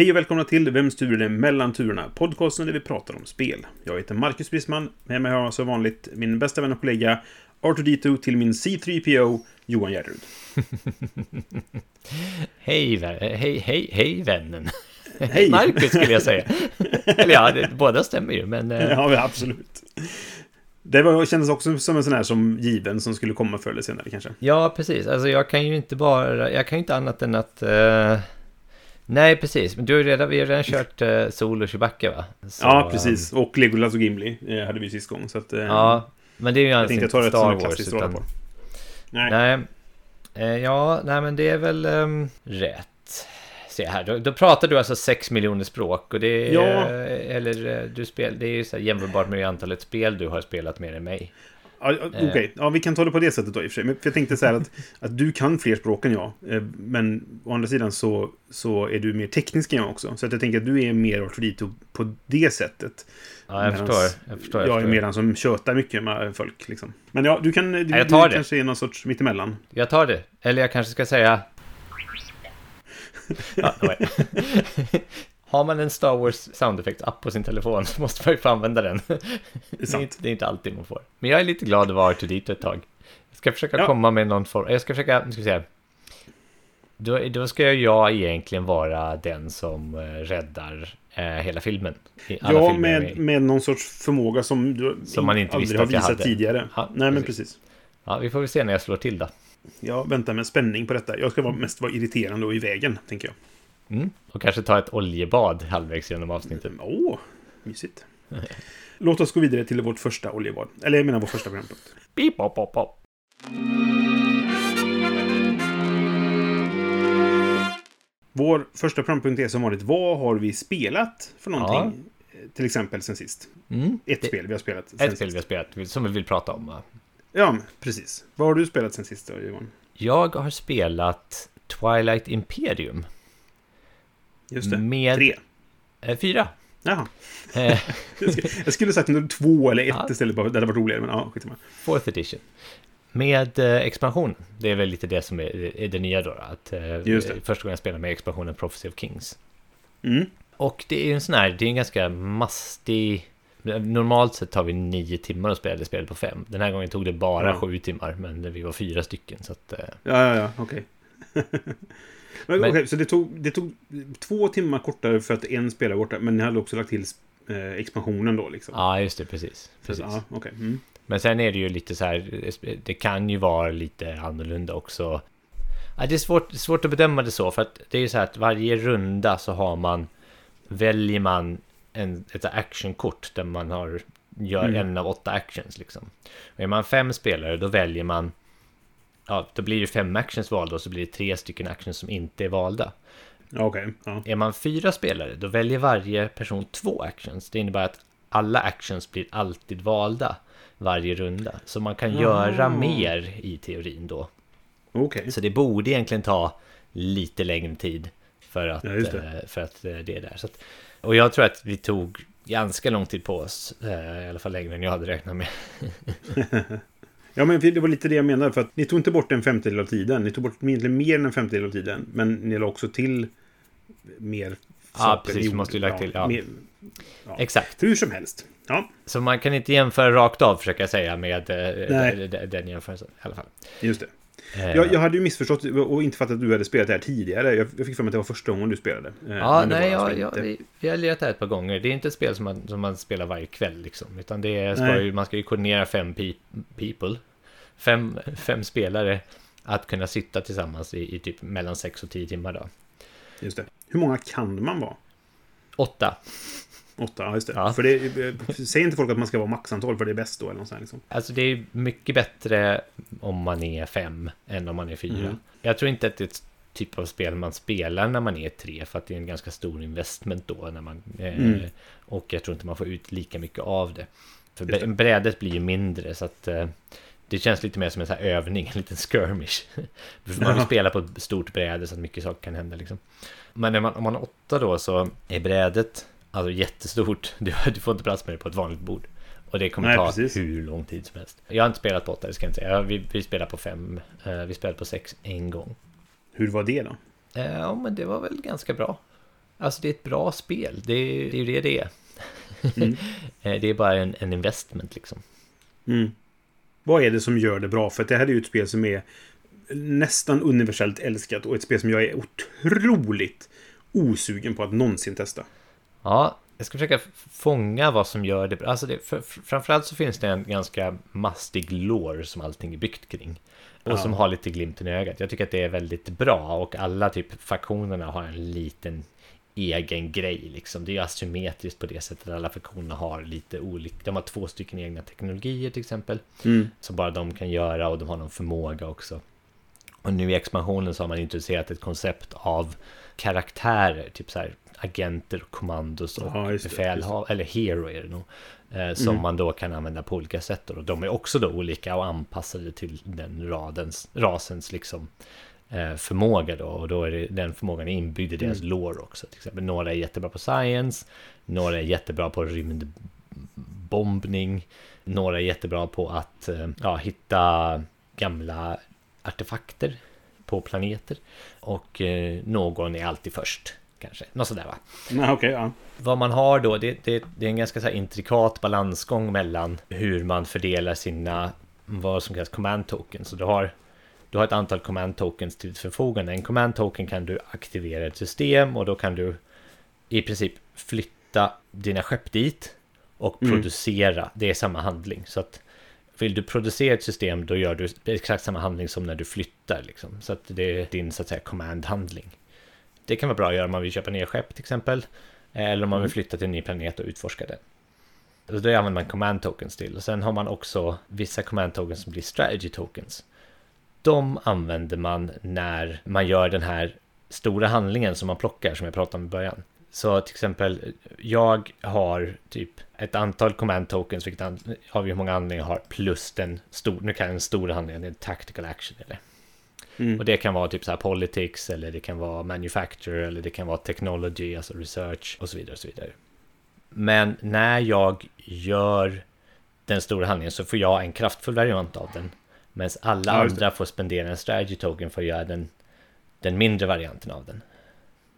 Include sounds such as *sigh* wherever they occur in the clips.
Hej och välkomna till Vems tur är det mellan turerna? Podcasten där vi pratar om spel. Jag heter Marcus Brisman. Med mig har jag som vanligt min bästa vän och kollega R2D2 till min C3PO Johan Järrud. *laughs* Hej, hej, hej, hej vännen. *laughs* Hej. Marcus skulle jag säga. *laughs* Eller ja, det, båda stämmer ju, men... eh, Ja, absolut. Det var, kändes också som en sån här som given som skulle komma förr eller senare kanske. Ja, precis. Alltså jag kan ju inte bara... Jag kan ju inte annat än att... eh, nej, precis. Men du har ju redan, vi har redan *laughs* kört uh, Sol och Chewbacca, va? Så, ja, precis. Och Legolas och Gimli eh, hade vi sist gång. Så att, eh, eh, Ja, men det är ju jag alltså tänkte inte ta det Star Wars, klassiskt utan... rollspel. Nej. Nej. Eh, ja, nej men det är väl ehm, rätt. Se här, då, då pratar du alltså sex miljoner språk och det är... Ja. eh, Eller eh, du spel, det är ju så jämförbart med antalet spel du har spelat mer än mig. Ja, ja, Okej, ja, vi kan ta det på det sättet då i och för sig. Men för jag tänkte så här att, att du kan fler språk än jag. eh, Men å andra sidan så, så är du mer teknisk än jag också. Så att jag tänker att du är mer Arturito på det sättet. Ja, jag förstår. Jag förstår. Jag, Jag är mer den som tjötar mycket med folk. Liksom. Men ja, du kan... Du, jag tar du det. kanske är någon sorts mittemellan. jag tar det. Eller jag kanske ska säga... *laughs* Ja. Har man en Star Wars sound effects-app på sin telefon så måste man ju få använda den. Det är, inte, det är inte alltid man får. Men jag är lite glad att vara till dit ett tag. Jag ska försöka Ja. komma med någon form... Jag ska försöka... Nu ska vi se. Då, då ska jag, egentligen vara den som eh, räddar eh, hela filmen. Ja, med, med någon sorts förmåga som du Som man inte aldrig har visat hade. tidigare. Ja, Nej, men precis. precis. Ja, vi får väl se när jag slår till då. Jag väntar med spänning på detta. Jag ska vara, mest vara irriterande och i vägen, tänker jag. Mm. Och kanske ta ett oljebad halvvägs genom avsnittet. Åh, mysigt. Låt oss gå vidare till vårt första oljebad. Eller jag menar vår första programpunkt. Beep, pop, pop, pop. Vår första programpunkt är som vanligt, vad har vi spelat för någonting? Till exempel sen sist. Mm. Ett Det- spel vi har spelat Ett spel sist. vi har spelat, som vi vill prata om. va? Ja, precis. Vad har du spelat sen sist då, Johan? Jag har spelat Twilight Imperium. Just det. Med- Tre. Eh, fyra. Jaha. Eh, *laughs* Jag skulle, sagt två eller ett Ja. istället. Det hade varit roligare, men ja, skitsamma. fourth edition. Med eh, expansion. Det är väl lite det som är, det nya då. Att, eh, Just det. Första gången jag spelade med expansionen Prophecy of Kings. Mm. Och det är ju en sån här, det är en ganska mastig... Normalt sett tar vi nio timmar att spela det spelet på fem. Den här gången tog det bara Ja. sju timmar, men vi var fyra stycken. Så att, Ja, ja, ja, okej. *laughs* men, Men- okej, så det tog, det tog två timmar kortare för att en spelare var borta, men ni hade också lagt till eh, expansionen då liksom? ja, just det, precis. Så, precis. ja, okej. Mm. Men sen är det ju lite så här, det kan ju vara lite annorlunda också. Ja, det är svårt, svårt att bedöma det så, för att det är ju så här att varje runda så har man, väljer man en, ett actionkort där man har, gör Mm. en av åtta actions liksom. Och är man fem spelare då väljer man, ja, då blir det fem actions valda och så blir det tre stycken actions som inte är valda. Okej. Ja. Är man fyra spelare, då väljer varje person två actions. Det innebär att alla actions blir alltid valda varje runda. Så man kan Jaha. göra mer i teorin då. Okej. Så det borde egentligen ta lite längre tid för att, Ja, det. eh, för att eh, det är där. Så att, och jag tror att vi tog ganska lång tid på oss, eh, i alla fall längre än jag hade räknat med. *laughs* *laughs* Ja, men det var lite det jag menade, för att ni tog inte bort en femtedel av tiden. Ni tog bort egentligen mer än en femtedel av tiden, men ni la också till mer saker. precis, Ni vi måste ju lagt till, ja. mer- ja. Exakt. Hur som helst. Ja, Så man kan inte jämföra rakt av, försöka jag säga, med eh, Nej. den jämförelsen i alla fall. just det. Eh, Jag, jag hade ju missförstått och inte fattat att du hade spelat det här tidigare. Jag, jag fick för mig att det var första gången du spelade. Eh, Ja, nej, var ja, alltså ja, inte. vi, har lirat det här ett par gånger. Det är inte ett spel som man, som man spelar varje kväll liksom. Utan det är, ska ju, man ska ju koordinera fem pe people. Fem, fem spelare. Att kunna sitta tillsammans i, i typ mellan sex och tio timmar då. Just det. Hur många kan man vara? Åtta. Åtta, ja just det. Ja. För det säger inte folk att man ska vara maxantal för det är bäst då eller något sånt liksom. Alltså det är mycket bättre om man är fem än om man är fyra. Mm. Jag tror inte att det är ett typ av spel man spelar när man är tre för att det är en ganska stor investment då när man eh, Mm. och jag tror inte man får ut lika mycket av det. För det. brä- brädet blir ju mindre så att eh, det känns lite mer som en här övning, *laughs* en liten skirmish. För man vill spela på ett stort bräde så att mycket saker kan hända liksom. Men när man, om man har åtta då så är brädet alltså jättestort. *laughs* Du, du får inte plats med det på ett vanligt bord. Och det kommer Nej, ta precis. hur lång tid som helst. Jag har inte spelat på åtta, det ska jag inte säga. Vi, vi spelar på fem, eh, vi spelade på sex en gång. Hur var det då? Eh, Ja, men det var väl ganska bra. Alltså det är ett bra spel, det är ju det det är. Mm. *laughs* Eh, det är bara en, en investment liksom. Mm. Vad är det som gör det bra? För det här är ju ett spel som är nästan universellt älskat och ett spel som jag är otroligt osugen på att någonsin testa. Ja, jag ska försöka fånga vad som gör det bra. Alltså det, för, för, framförallt så finns det en ganska mastig lore som allting är byggt kring. Och Ja. som har lite glimten i ögat. Jag tycker att det är väldigt bra och alla typ faktionerna har en liten egen grej liksom. Det är ju asymmetriskt på det sättet. Alla faktionerna har lite olika. De har två stycken egna teknologier till exempel. Mm. Som bara de kan göra och de har någon förmåga också. Och nu i expansionen så har man introducerat ett koncept av karaktärer, typ så här agenter och kommandos och Ja, befälhavare, eller hero är det nog. Eh, som Mm. man då kan använda på olika sätt. då. Och de är också då olika och anpassade till den radens, rasens liksom eh, förmåga då. Och då är det, den förmågan är inbyggd i deras Mm. lore också. Till exempel några är jättebra på science, några är jättebra på rymdbombning, några är jättebra på att eh, ja, hitta gamla artefakter på planeter. Och eh, någon är alltid först, kanske. Något sådär va. Nej, okej, ja. Vad man har då, det, det, det är en ganska så intrikat balansgång mellan hur man fördelar sina, vad som kallas command tokens. Så du har, du har ett antal command tokens till ditt förfogande. En command token kan du aktivera ett system och då kan du i princip flytta dina skepp dit och Mm. producera. Det är samma handling. Så att vill du producera ett system då gör du exakt samma handling som när du flyttar. Liksom. Så att det är din så att säga command-handling. Det kan vara bra att göra om man vill köpa nya skepp till exempel. Eller om man vill flytta till en ny planet och utforska den. Så det använder man command tokens till. Och sen har man också vissa command tokens som blir strategy tokens. De använder man när man gör den här stora handlingen som man plockar som jag pratade om i början. Så till exempel, jag har typ ett antal command tokens, vilket har vi hur många handlingar jag har, plus den stor, nu kan en stor handling, det är en tactical action eller Mm. och det kan vara typ så här politics eller det kan vara manufacture eller det kan vara technology, alltså research och så vidare. Och så vidare. Men när jag gör den stora handlingen så får jag en kraftfull variant av den. Medan alla Ja, andra får spendera en strategy token för att göra den, den mindre varianten av den.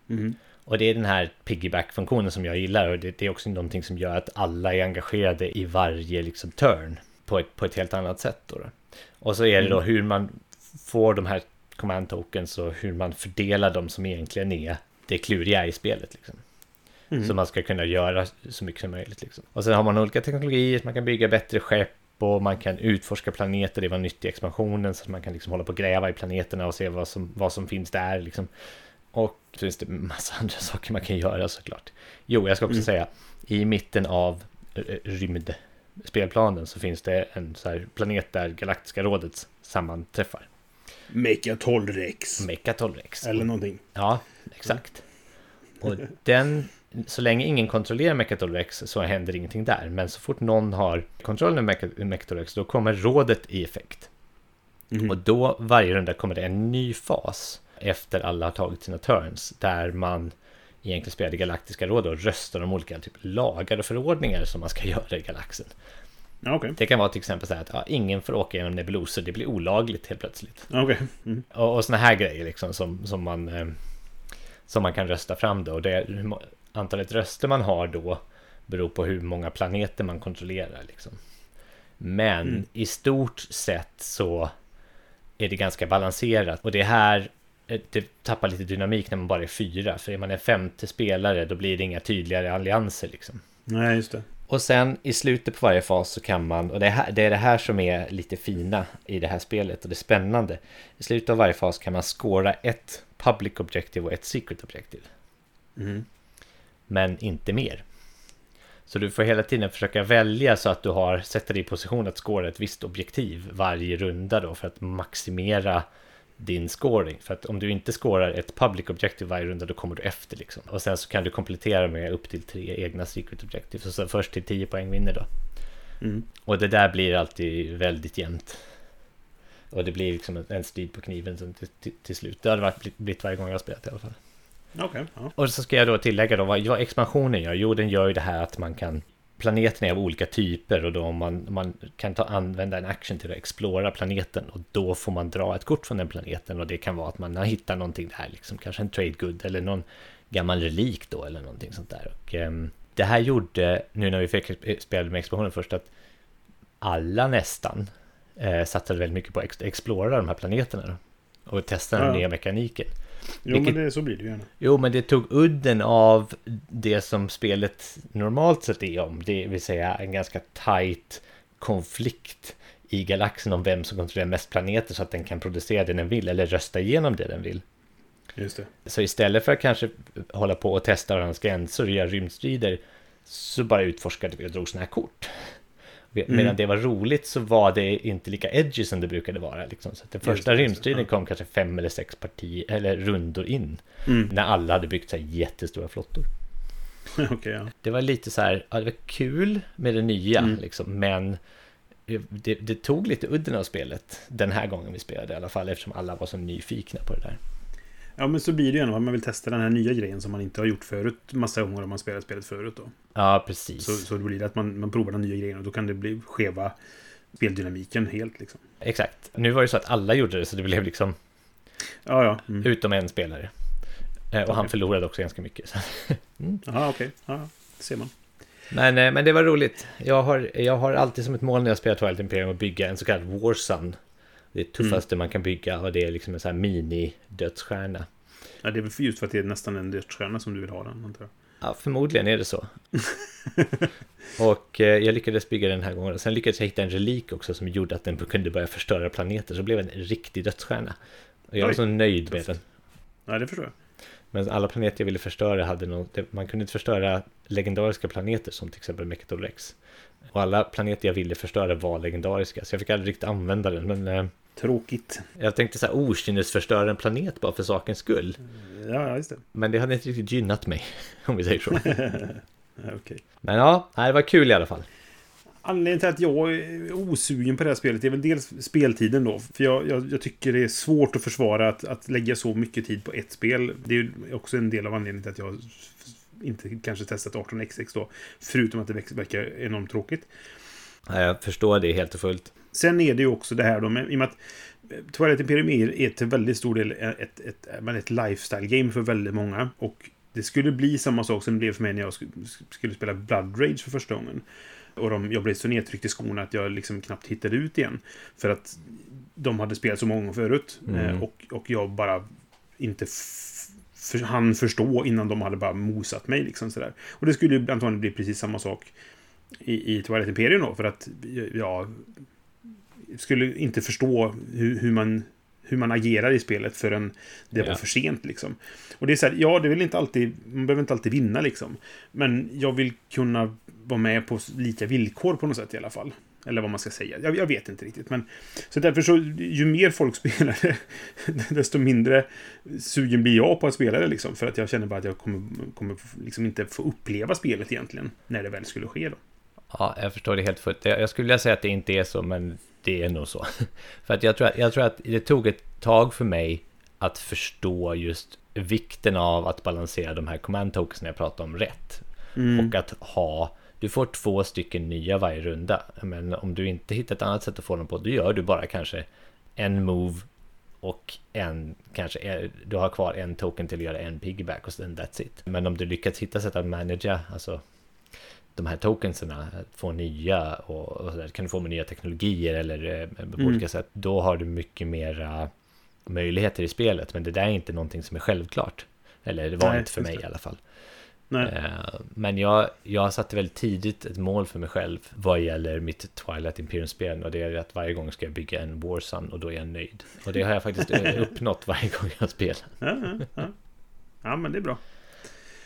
Mm. Och det är den här piggyback-funktionen som jag gillar och det, det är också någonting som gör att alla är engagerade i varje liksom turn på ett, på ett helt annat sätt. Då då. Och så är det då Mm. hur man får de här command tokens och hur man fördelar dem som egentligen är det kluriga i spelet. Liksom. Mm. Så man ska kunna göra så mycket som möjligt. Liksom. Och sen har man olika teknologier, man kan bygga bättre skepp och man kan utforska planeter, det var nytt i expansionen, så att man kan liksom hålla på och gräva i planeterna och se vad som, vad som finns där. Liksom. Och så finns det massa *laughs* andra saker man kan göra såklart. Jo, jag ska också Mm. säga, i mitten av eh, rymdspelplanen så finns det en så här planet där Galaktiska rådet sammanträffar. Mecha 12 Rex. Mekatolrex. Eller någonting. Ja, exakt. Och den, så länge ingen kontrollerar Mekatolrex så händer ingenting där. Men så fort någon har kontroll över Mekatolrex då kommer rådet i effekt. Mhm. Och då varje runda kommer det en ny fas efter alla har tagit sina turns. Där man egentligen spelar det galaktiska rådet och röstar om olika typ lagar och förordningar som man ska *laughs* göra i galaxen. Okej. Det kan vara till exempel så här att ja, ingen får åka genom nebulosor, det blir olagligt helt plötsligt. Okej. Mm. Och, och såna här grejer liksom som, som, man, eh, som man kan rösta fram då. Och det, antalet röster man har då beror på hur många planeter man kontrollerar. Liksom. Men Mm. i stort sett så är det ganska balanserat. Och det här eh, det tappar lite dynamik när man bara är fyra. För är man en femte spelare då blir det inga tydligare allianser. Liksom. Nej, just det. Och sen i slutet på varje fas så kan man, och det, här, det är det här som är lite fina i det här spelet och det spännande. I slutet av varje fas kan man skåra ett public objective och ett secret objective. Mm. Men inte mer. Så du får hela tiden försöka välja så att du har, sätter dig i position att skåra ett visst objektiv varje runda då för att maximera din scoring. För att om du inte scorar ett public objective varje runda då kommer du efter liksom. Och sen så kan du komplettera med upp till tre egna secret objectives. Och så först till 10 poäng vinner då. Mm. Och det där blir alltid väldigt jämnt. Och det blir liksom en- strid på kniven sen till, till, till slut. Det har det varit, blivit varje gång jag har spelat i alla fall. Okej, ja. Och så ska jag då tillägga då vad, vad expansionen gör. Jo, den gör ju det här att man kan Planeterna är av olika typer och då man, man kan ta, använda en action till att explora planeten och då får man dra ett kort från den planeten och det kan vara att man har hittat någonting där, liksom kanske en trade good eller någon gammal relik då eller någonting sånt där. Och, ehm, det här gjorde, nu när vi fick spela med expansionen först, att alla nästan eh, satsade väldigt mycket på att ex- explora de här planeterna och testa den Ja. nya mekaniken. Jo, Vilket- men det, så blir det ju gärna. Jo, men det tog udden av det som spelet normalt sett är om. Det vill säga en ganska tight konflikt i galaxen om vem som kontrollerar mest planeter så att den kan producera det den vill eller rösta igenom det den vill. Just det. Så istället för att kanske hålla på och testa varandras gränser och göra rymdstrider så bara utforskade vi och drog sådana här kort. Medan Mm. det var roligt så var det inte lika edgy som det brukade vara. Liksom. Så den första rymdstriden kom kanske fem eller sex parti eller rundor in. Mm. När alla hade byggt så här jättestora flottor. *laughs* Okej, ja. Det var lite så här, ja, det var kul med det nya Mm. liksom, men det, det tog lite udden av spelet den här gången vi spelade i alla fall eftersom alla var så nyfikna på det där. Ja, men så blir det ju ändå. Man vill testa den här nya grejen som man inte har gjort förut. Massa gånger om man spelat spelet förut då. Ja, precis. Så, så det blir det att man, man provar den nya grejen och då kan det bli skeva speldynamiken helt liksom. Exakt. Nu var det så att alla gjorde det så det blev liksom Ja, ja. Mm. utom en spelare. Eh, Och han Okej. förlorade också ganska mycket. Så. *laughs* Jaha, okej. Ja, ja. det ser man. Men, eh, men det var roligt. Jag har, jag har alltid som ett mål när jag spelar Twilight Imperium att bygga en så kallad Warsun. Det tuffaste man kan bygga och det är liksom en sån här mini-dödsstjärna. Ja, det är väl just för att det är nästan en dödsstjärna som du vill ha den, antar jag. Ja, förmodligen är det så. *laughs* och eh, jag lyckades bygga den här gången. Sen lyckades jag hitta en relik också som gjorde att den kunde börja förstöra planeter. Så det blev en riktig dödsstjärna. Och jag var Oj, så nöjd med tufft. den. Ja, det förstår jag. Men alla planeter jag ville förstöra hade något, det- man kunde inte förstöra legendariska planeter som till exempel Mechatol Rex. Och alla planeter jag ville förstöra var legendariska, så jag fick aldrig riktigt använda den. Men eh, Tråkigt. jag tänkte så här, okynnesförstöra en planet bara för sakens skull. Ja, just det. Men det hade inte riktigt gynnat mig, *laughs* om vi säger så. *laughs* Okej. Men ja, det var kul i alla fall. Anledningen till att jag är osugen på det här spelet är väl dels speltiden då. För jag, jag, jag tycker det är svårt att försvara att, att lägga så mycket tid på ett spel. Det är också en del av anledningen till att jag inte kanske testat 18xx då. Förutom att det verkar- enormt tråkigt. Ja, Jag förstår det helt och fullt. Sen är det ju också det här då med, i och med att Twilight Imperium är, är till väldigt stor del ett, ett, ett, men ett lifestyle-game för väldigt många. Och det skulle bli samma sak som det blev för mig när jag skulle, spela Blood Rage för första gången. Och de, jag blev så nedtryckt i skorna att jag liksom knappt hittade ut igen. För att de hade spelat så många gånger förut. Mm. Eh, och, och jag bara inte för, han förstå innan de hade bara mosat mig. Liksom sådär. Och det skulle ju antagligen bli precis samma sak i, i Twilight Imperium då. För att ja, skulle inte förstå hur, hur, man, hur man agerar i spelet förrän det Ja. var för sent. Liksom. Och det är så här, ja, det vill inte alltid, man behöver inte alltid vinna liksom. Men jag vill kunna vara med på lika villkor på något sätt i alla fall. Eller vad man ska säga. Jag, jag vet inte riktigt. Men, så därför så, ju mer folk *laughs* spelar det, desto mindre sugen blir jag på att spela det. Liksom, för att jag känner bara att jag kommer, kommer liksom inte få uppleva spelet egentligen. När det väl skulle ske då. Ja, jag förstår det helt fullt. Jag skulle vilja säga att det inte är så, men det är nog så. *laughs* För att jag tror att, jag tror att det tog ett tag för mig att förstå just vikten av att balansera de här command tokens jag pratade om rätt. Mm. Och att ha, du får två stycken nya varje runda. Men om du inte hittar ett annat sätt att få dem på, då gör du bara kanske en move och en, kanske, är- du har kvar en token till att göra en piggyback och sen that's it. Men om du lyckas hitta sätt att managera, alltså de här tokenserna, få nya och, och där, kan du få med nya teknologier eller eh, på Mm. olika sätt, då har du mycket mera möjligheter i spelet. Men det där är inte någonting som är självklart. Eller det var Nej, inte för mig det. i alla fall. Eh, Men jag, jag satte väldigt tidigt ett mål för mig själv vad gäller mitt Twilight Imperium-spel och det är att varje gång ska jag bygga en Warsun och då är jag nöjd. Och det har jag faktiskt eh, uppnått varje gång jag spelar. Ja, ja, ja. ja, men det är bra.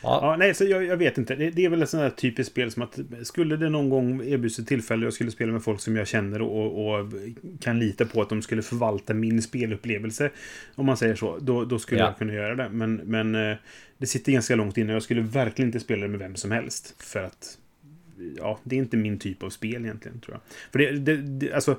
Ja, nej, så jag, jag vet inte. Det, det är väl ett sånt här typiskt spel som att skulle det någon gång erbjudas ett tillfälle jag skulle spela med folk som jag känner och, och kan lita på att de skulle förvalta min spelupplevelse, om man säger så, då, då skulle Ja. jag kunna göra det. Men, men eh, det sitter ganska långt inne. Jag skulle verkligen inte spela det med vem som helst. För att, ja, det är inte min typ av spel egentligen, tror jag. För det, det, det alltså...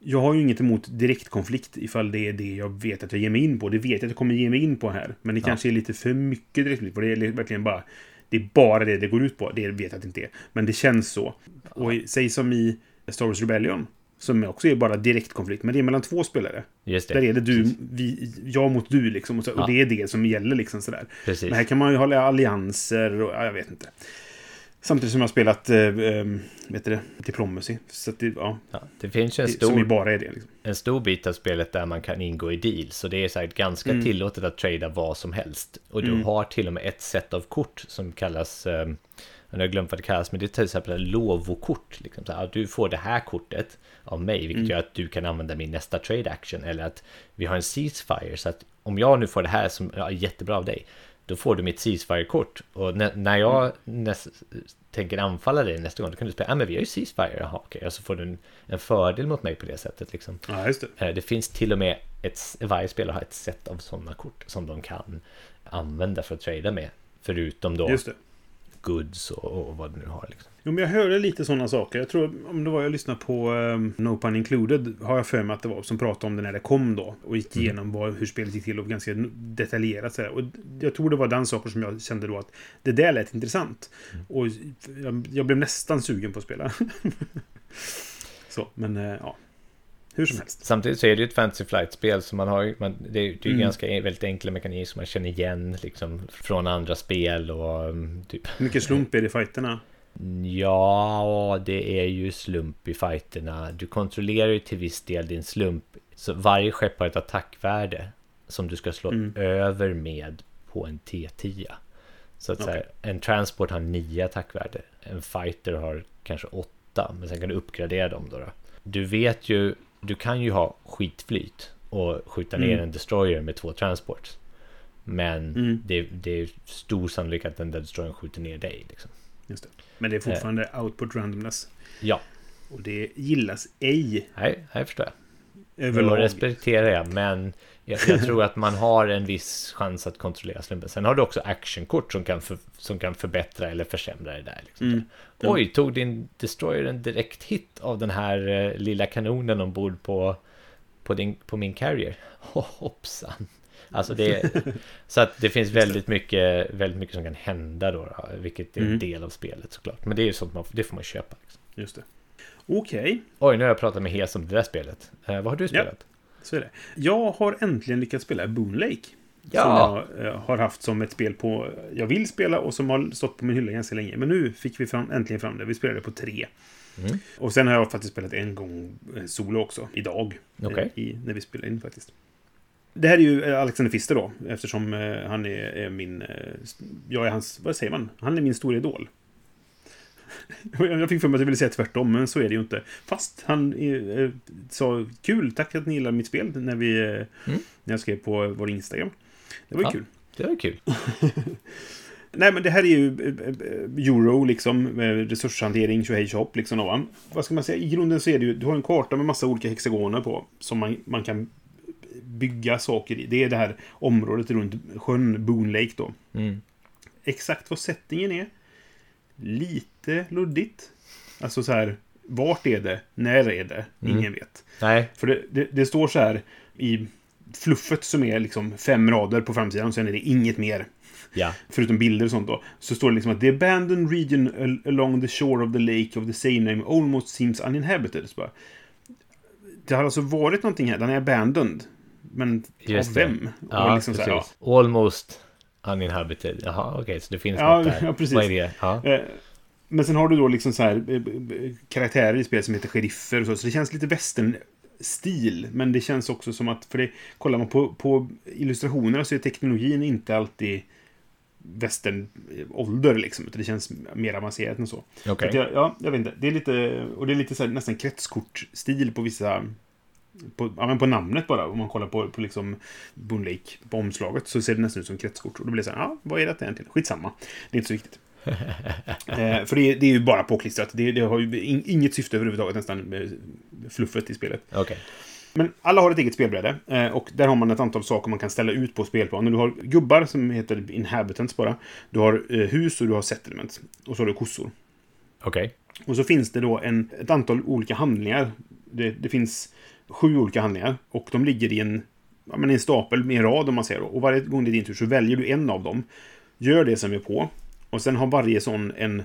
Jag har ju inget emot direktkonflikt ifall det är det jag vet att jag ger mig in på. Det vet jag att jag kommer ge mig in på här. Men det Ja. kanske är lite för mycket direktkonflikt. För det är verkligen bara... Det är bara det det går ut på. Det vet jag att det inte är. Men det känns så. Och i- säg som i Star Wars Rebellion. Som också är bara direktkonflikt. Men det är mellan två spelare. Just det. Där är det du, vi, jag mot du liksom. Och, så, Ja. och det är det som gäller liksom sådär. Precis. Men här kan man ju hålla allianser och ja, jag vet inte. Samtidigt som jag har spelat, eh, eh, vet du det, Diplomacy. Så att det, ja, Ja, det finns ju en stor, bara är det. Liksom. en stor bit av spelet där man kan ingå i deals. Så det är så här ganska Mm. tillåtet att trada vad som helst. Och du Mm. har till och med ett sätt av kort som kallas, eh, jag har glömt vad det kallas, men det är till exempel lovokort. Liksom så här, du får det här kortet av mig, vilket Mm. gör att du kan använda min nästa trade action. Eller att vi har en ceasefire, så att om jag nu får det här som ja, är jättebra av dig, då får du mitt ceasefire-kort. Och när, när jag näs, tänker anfalla dig nästa gång, då kan du säga, ja men vi har ju ceasefire, jaha okej, och så får du en, en fördel mot mig på det sättet liksom. Ja, just det. Eh, Det finns till och med ett, varje spelare har ett sätt av sådana kort som de kan använda för att trada med. Förutom då goods och, och vad du nu har. Liksom. Jo, men jag hörde lite sådana saker. Jag tror, om det var jag lyssnade på um, No Pun Included, har jag för mig att det var, som pratade om det när det kom då. Och gick Mm. igenom vad, hur spelet gick till och ganska detaljerat. Så här. Och jag tror det var den saken som jag kände då att det där lät intressant. Mm. Och jag, jag blev nästan sugen på att spela. *laughs* så, men eh, ja. Hur som helst. Samtidigt så är det ju ett Fantasy Flight-spel så man har man, det är ju Mm. ganska e- väldigt enkla mekanismer som man känner igen liksom, från andra spel och um, typ mycket slump är det i fighterna? Ja, det är ju slump i fighterna. Du kontrollerar ju till viss del din slump. Så varje skepp har ett attackvärde som du ska slå Mm. över med på en T10. Så att så här, en transport har nio attackvärde. En fighter har kanske åtta, men sen kan du uppgradera dem då. då. Du vet ju, du kan ju ha skitflyt och skjuta ner Mm. en destroyer med två transports. Men Mm. det, det är stor sannolikhet att den där destroyern skjuter ner dig. Liksom. Just det. Men det är fortfarande output randomness. Ja, Och det gillas ej nej, jag förstår jag. Då överlag. respekterar jag, men jag, jag tror att man har en viss chans att kontrollera slumpen. Sen har du också actionkort som kan, för, som kan förbättra eller försämra det där. Liksom. Mm. Oj, tog din Destroyer en direkt hit av den här eh, lilla kanonen ombord på, på, din, på min carrier? Oh, *laughs* hoppsan! Alltså det, *laughs* så att det finns väldigt mycket, väldigt mycket som kan hända då, då vilket är en Mm. del av spelet såklart. Men det är ju sånt man, det får man köpa. Liksom. Just det. Okej, Oj, nu har jag pratat med Hes om det där spelet. Eh, vad har du spelat? så är det. Jag har äntligen lyckats spela Boon Lake. Ja. Som jag eh, har haft som ett spel på jag vill spela och som har stått på min hylla ganska länge. Men nu fick vi fram, äntligen fram det. Vi spelade på tre. Mm. Och sen har jag faktiskt spelat en gång eh, solo också. Idag. Okej. I, när vi spelade in faktiskt. Det här är ju eh, Alexander Fister då. Eftersom eh, han är, är min... eh, Jag är hans... Vad säger man? Han är min stora idol. *laughs* Jag fick för mig att jag ville säga tvärtom, men så är det ju inte. Fast han eh, sa kul, tack att ni gillar mitt spel när, vi, eh, när jag skrev på vår Instagram. Det var ju Ja. kul. Det var kul. *laughs* Nej, men det här är ju euro, liksom. Resurshantering, tjohej tjohopp, liksom. va? Vad ska man säga? I grunden så är det ju... Du har en karta med massa olika hexagoner på. Som man, man kan bygga saker i. Det är det här området runt sjön Boon Lake då. Mm. Exakt vad settingen är. Lite luddigt. Alltså så här... Vart är det? När är det? Ingen Mm. vet. Nej, För det, det, det står så här i fluffet som är liksom fem rader på framsidan. Och sen är det inget mer. ja. *laughs* Förutom bilder och sånt då. Så står det liksom att the abandoned region al- along the shore of the lake of the same name almost seems uninhabited. Så bara, det har alltså varit någonting här. Den är abandoned. Men Just av det. vem? Ja, Och liksom så precis. här, ja. Almost uninhabited. Jaha, okej, så det finns Ja, något där. ja, precis. Vad är det? Ja. Eh, Men sen har du då liksom så här eh, eh, karaktärer i spelet som heter sheriffer och så. Så det känns lite västern-stil. Men det känns också som att, för det, kollar man på, på illustrationerna så är teknologin inte alltid västern-ålder liksom. Utan det känns mer avancerat än så. Okej. Så jag, ja, jag vet inte. Det är lite, och det är lite så här, nästan kretskortstil på vissa på, ja, men på namnet bara. Om man kollar på, på liksom Boon Lake på omslaget så ser det nästan ut som kretskort. Och då blir det så här, ja, vad är detta egentligen? Skitsamma. Det är inte så viktigt. *laughs* eh, för det, det, är ju bara påklistrat. Det, det har ju in, inget syfte överhuvudtaget nästan med fluffet i spelet. Okay. Men alla har ett eget spelbräde. Eh, och där har man ett antal saker man kan ställa ut på spelplanen. Du har gubbar som heter inhabitants bara. Du har eh, hus och du har settlements. Och så har du kossor. Okej. Okay. Och så finns det då en, ett antal olika handlingar. Det, det finns sju olika handlingar. Och de ligger i en, ja, men en stapel med en rad om man säger. Då. Och varje gång det är din tur så väljer du en av dem. Gör det som är på. Och sen har varje sån en...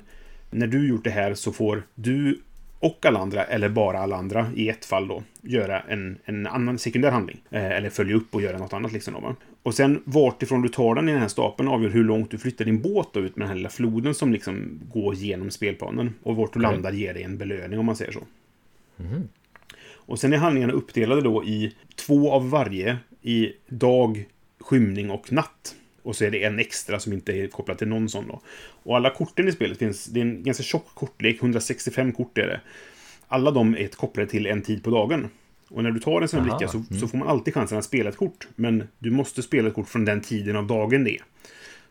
När du gjort det här så får du och alla andra, eller bara alla andra i ett fall då, göra en, en annan sekundär handling. Eh, eller följa upp och göra något annat liksom. Då, och sen vart ifrån du tar den i den här stapeln avgör hur långt du flyttar din båt då, ut med den här lilla floden som liksom går genom spelplanen. Och vart du okay. landar ger dig en belöning om man säger så. Mm. Och sen är handlingarna uppdelade då i två av varje i dag, skymning och natt. Och så är det en extra som inte är kopplad till någon sån då. Och alla korten i spelet finns, det är en ganska tjock kortlek, 165 kort är det. Alla de är kopplade till en tid på dagen. Och när du tar en sån här bricka så, mm. så, får man alltid chansen att spela ett kort. Men du måste spela ett kort från den tiden av dagen det är.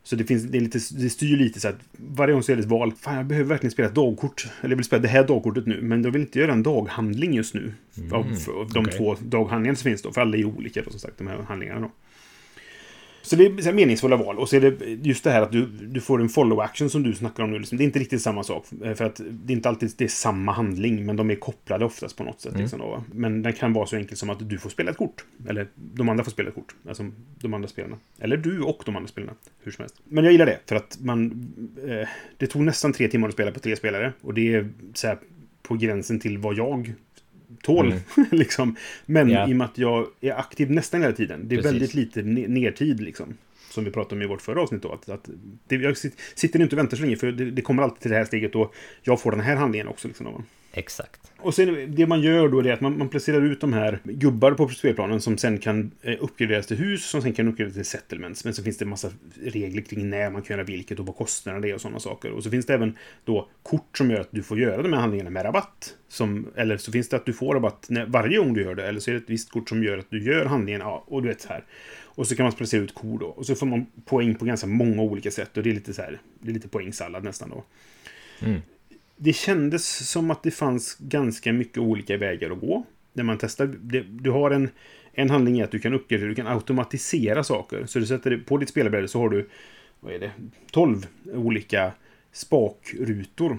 Så det, finns, det, är lite, det styr lite så att varje gång så är det ett val. Fan, jag behöver verkligen spela ett dagkort. Eller jag vill spela det här dagkortet nu. Men jag vill inte göra en daghandling just nu. Mm, av, av de okay. två daghandlingarna som finns då. För alla är olika då, som sagt, de här handlingarna då. Så det är meningsfulla val. Och så är det just det här att du, du får en follow-action som du snackar om nu. Liksom. Det är inte riktigt samma sak. Eh, för att det är inte alltid det är samma handling, men de är kopplade oftast på något sätt. Mm. Liksom då, men den kan vara så enkel som att du får spela ett kort. Eller de andra får spela ett kort. Alltså de andra spelarna. Eller du och de andra spelarna. Hur som helst. Men jag gillar det, för att man... Eh, det tog nästan tre timmar att spela på tre spelare. Och det är så här, på gränsen till vad jag tål. Mm. *laughs* liksom. Men yeah. i och med att jag är aktiv nästan hela tiden. Det är Precis. väldigt lite nertid liksom. Som vi pratade om i vårt förra avsnitt då. Att, att det, jag sitter inte och väntar så länge för det, det, kommer alltid till det här steget och jag får den här handlingen också. Liksom, Exakt. Och sen det man gör då är att man, man placerar ut de här gubbar på spelplanen som sen kan eh, uppgraderas till hus, som sen kan uppgraderas till settlements. Men så finns det en massa regler kring när man kan göra vilket och vad kostnaderna är och sådana saker. Och så finns det även då kort som gör att du får göra de här handlingarna med rabatt. Som, eller så finns det att du får rabatt när, varje gång du gör det. Eller så är det ett visst kort som gör att du gör handlingen. Ja, och du vet så här. Och så kan man placera ut kor då. Och så får man poäng på ganska många olika sätt. Och det är lite så här, det är lite poängsallad nästan då. Mm det kändes som att det fanns ganska mycket olika vägar att gå. När man testar. Du har en, en handling i att du kan uppgradera, du kan automatisera saker. Så du sätter det, på ditt spelbräde så har du, vad är det, 12 olika spakrutor.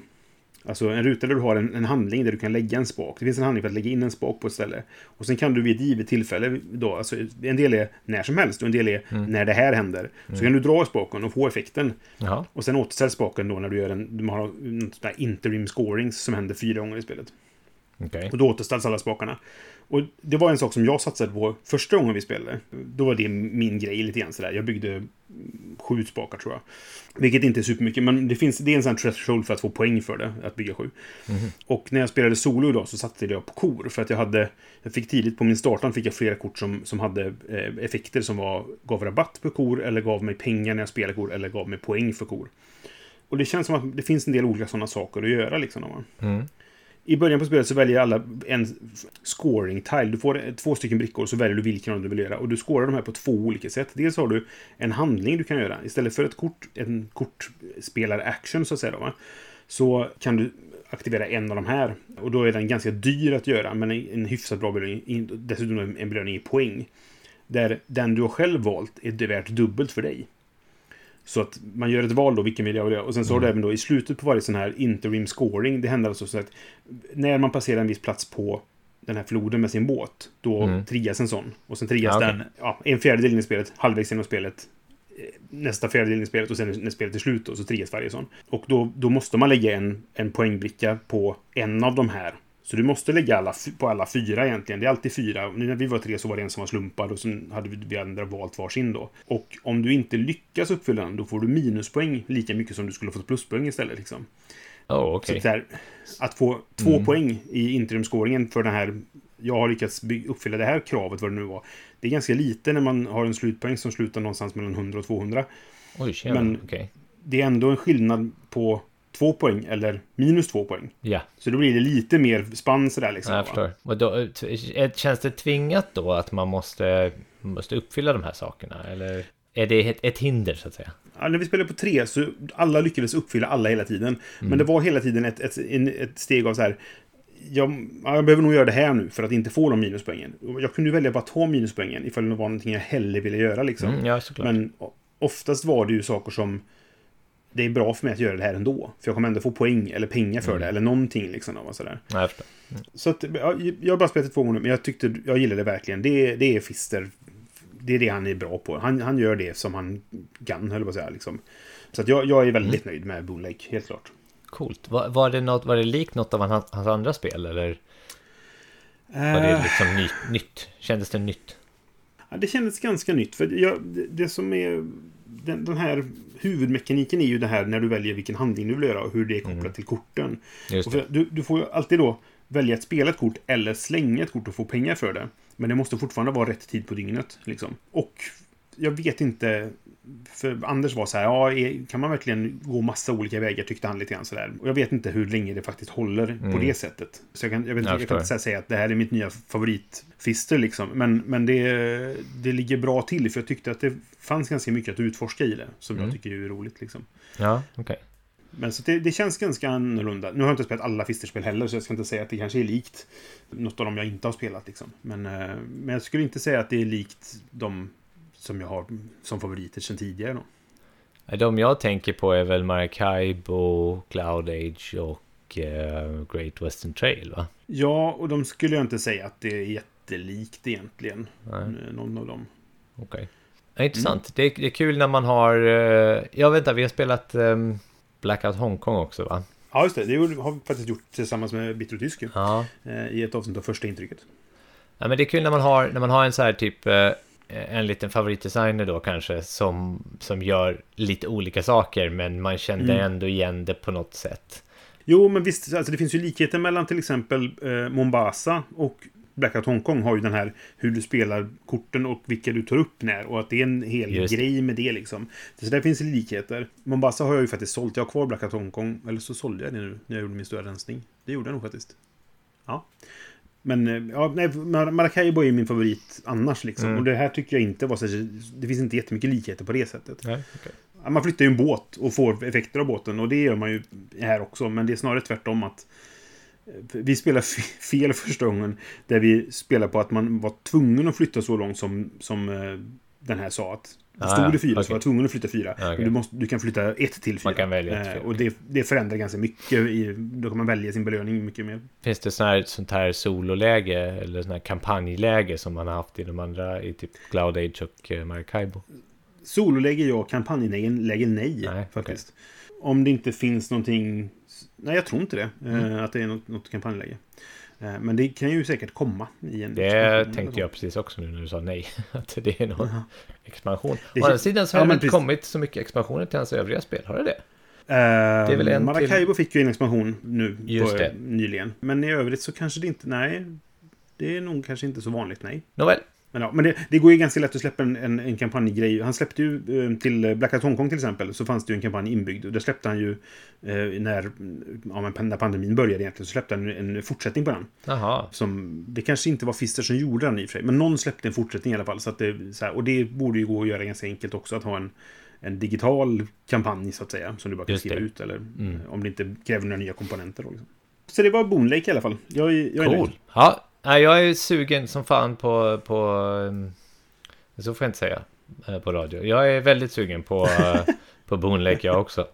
Alltså en ruta där du har en, en, handling där du kan lägga en spak. Det finns en handling för att lägga in en spak på ett ställe. Och sen kan du vid ett givet tillfälle då, alltså en del är när som helst och en del är mm. när det här händer. Mm. Så kan du dra spaken och få effekten. Jaha. Och sen återställs spaken då när du gör en, du har sån där interim scorings som händer fyra gånger i spelet. Okay. Och då återställs alla spakarna. Och det var en sak som jag satsade på första gången vi spelade. Då var det min grej lite grann sådär. Jag byggde sju spakar tror jag. Vilket inte är supermycket, men det, finns, det är en sån threshold för att få poäng för det, att bygga sju. Mm. Och när jag spelade solo idag så satte jag på kor, för att jag hade... Jag fick tidigt på min startan fick jag flera kort som, som hade eh, effekter som var, gav rabatt på kor, eller gav mig pengar när jag spelade kor, eller gav mig poäng för kor. Och det känns som att det finns en del olika sådana saker att göra liksom. Mm. I början på spelet så väljer alla en scoring-tile. Du får två stycken brickor så väljer du vilken av dem du vill göra. Och du scorar de här på två olika sätt. Dels har du en handling du kan göra. Istället för ett kort, en kortspelar-action så att säga. Då, va? Så kan du aktivera en av de här. Och då är den ganska dyr att göra, men en hyfsat bra belöning. Dessutom en belöning i poäng. Där den du har själv valt är värt dubbelt för dig. Så att man gör ett val då, vilken vill jag göra? Och sen så mm. har du även då i slutet på varje sån här interim scoring, det händer alltså så att när man passerar en viss plats på den här floden med sin båt, då mm. trias en sån. Och sen trias ja, okay. den ja, en fjärdedel in i spelet, halvvägs genom spelet, eh, nästa fjärdedel in i spelet och sen när spelet är slut då, så trias varje sån. Och då, då måste man lägga en, en poängbricka på en av de här så du måste lägga alla på alla fyra egentligen. Det är alltid fyra. Nu när vi var tre så var det en som var slumpad och sen hade vi, vi andra valt varsin då. Och om du inte lyckas uppfylla den, då får du minuspoäng lika mycket som du skulle fått pluspoäng istället. Liksom. Oh, okay. Så här, att få två mm. poäng i interimscoringen för den här jag har lyckats uppfylla det här kravet, vad det nu var. Det är ganska lite när man har en slutpoäng som slutar någonstans mellan 100 och 200. Oj, tjena. Men okay. det är ändå en skillnad på två poäng eller minus två poäng. Ja, Så då blir det lite mer spann sådär liksom. jag va? förstår. Och då, eh, känns det tvingat då att man måste, måste uppfylla de här sakerna? Eller är det ett, ett hinder så att säga? Ja, när vi spelade på tre så alla lyckades uppfylla alla hela tiden. Mm. Men det var hela tiden ett, ett, ett steg av så här. Jag, ja, jag behöver nog göra det här nu för att inte få de minuspoängen. Jag kunde ju välja bara ta minuspoängen ifall det var någonting jag hellre ville göra liksom. Mm, ja. Men oftast var det ju saker som det är bra för mig att göra det här ändå. För jag kommer ändå få poäng eller pengar för Mm. det eller någonting liksom. Och sådär. Ja, jag förstår. Så att, ja, jag har bara spelat det två gånger, men jag tyckte, jag gillade det verkligen. Det, det är Fister. Det är det han är bra på. Han, han gör det som han kan, höll jag på att säga. Liksom. Så att jag, jag är väldigt nöjd med Boon Lake, helt klart. Coolt. Var, var, det något, var det likt något av hans, hans andra spel? Eller var det Eh, liksom ny, nytt? Kändes det nytt? ja, det kändes ganska nytt. För jag, det, det som är... Den, den här huvudmekaniken är ju det här när du väljer vilken handling du vill göra och hur det är kopplat till korten. Du, du får ju alltid då välja att spela ett kort eller slänga ett kort och få pengar för det. Men det måste fortfarande vara rätt tid på dygnet. Liksom. Och jag vet inte... För Anders var så här, ja, kan man verkligen gå massa olika vägar, tyckte han lite grann sådär. Och jag vet inte hur länge det faktiskt håller på det sättet. Så jag kan, jag vet, Jag jag kan inte säga att det här är mitt nya favoritfister liksom. Men, men det, det ligger bra till, för jag tyckte att det fanns ganska mycket att utforska i det. Som jag tycker är roligt liksom. Ja, okej. Men så det, det känns ganska annorlunda. Nu har jag inte spelat alla Fisterspel heller, så jag ska inte säga att det kanske är likt något av dem jag inte har spelat. Liksom. Men, eh, men jag skulle inte säga att det är likt de som jag har som favoriter sedan tidigare. Då. De jag tänker på är väl Maracaibo, Cloud Age och eh, Great Western Trail va? Ja, och de skulle jag inte säga att det är jättelikt egentligen. Nej. eh, Någon av dem. Okej. Ja, intressant. Det, är, det är kul när man har... Eh, jag vet inte, vi har spelat eh, Blackout Hongkong också va? Ja, just det. Det har vi faktiskt gjort tillsammans med Bitter Tysk. Ja. eh, I ett avsnitt av första intrycket. ja. men det är kul när man har, när man har en så här typ... Eh, en liten favoritdesigner då kanske som, som gör lite olika saker men man kände Mm. ändå igen det på något sätt. Jo, men visst, alltså det finns ju likheter mellan till exempel eh, Mombasa och Blackout Hongkong har ju den här hur du spelar korten och vilka du tar upp när och att det är en hel Just grej med det liksom. Så där finns det likheter. Mombasa har jag ju faktiskt sålt. Jag har kvar Blackout Hongkong. Eller så sålde jag det nu när jag gjorde min stora rensning. Det gjorde jag nog faktiskt. Ja. Men eh, ja, nej, Mar- Maracaibo är min favorit annars liksom. Mm. Och det här tycker jag inte var så Det finns inte jättemycket likheter på det sättet. Nej. Ja, Man flyttar ju en båt och får effekter av båten och det gör man ju här också. Men det är snarare tvärtom att eh, vi spelar fel första gången. Där vi spelar på att man var tvungen att flytta så långt som, som eh, den här sa. att Ah, Stod ja, det fyra så okej. var jag tvungen att flytta fyra. Ah, okej. Men du, måste, du kan flytta ett till fyra. Man kan välja ett Eh, fyra, Och det, det förändrar ganska mycket. I, då kan man välja sin belöning mycket mer. Finns det sån här, sånt här sololäge eller sån här kampanjläge som man har haft i de andra, i typ Cloud Age och eh, Maracaibo? Sololäge ja, kampanjläge läge nej, faktiskt. Om det inte finns någonting... Nej, jag tror inte det. Mm. eh, Att det är något, något kampanjläge. Eh, Men det kan ju säkert komma i en Det tänkte jag precis också nu när du sa nej. *laughs* Att det är någon Jaha. expansion. Det Å andra sidan så Ja, har det men inte precis. kommit så mycket expansioner till hans övriga spel. Har det det? Eh, är väl en Maracaibo fick ju en expansion nu Just på, det. nyligen. Men i övrigt så kanske det inte... Nej. Det är nog kanske inte så vanligt, nej. Nåväl. Men, ja, men det, det går ju ganska lätt att släppa en, en, en kampanjgrej. Han släppte ju eh, till Blackout Hongkong till exempel. Så fanns det ju en kampanj inbyggd. Och där släppte han ju eh, när, ja, när pandemin började egentligen. Så släppte han en, fortsättning på den. Jaha. Som, det kanske inte var Fister som gjorde den i och för sig. Men någon släppte en fortsättning i alla fall. Så att det, så här, och det borde ju gå att göra ganska enkelt också. Att ha en, en digital kampanj så att säga. Som du bara kan skriva det. ut. Eller Mm. om det inte kräver några nya komponenter. Då, liksom. Så det var Boon Lake i alla fall. Jag, jag är Cool. nöjd. Ja, nej, jag är sugen som fan på... på um, så får jag inte säga eh, på radio. Jag är väldigt sugen på, *laughs* eh, på Boon Lake jag också.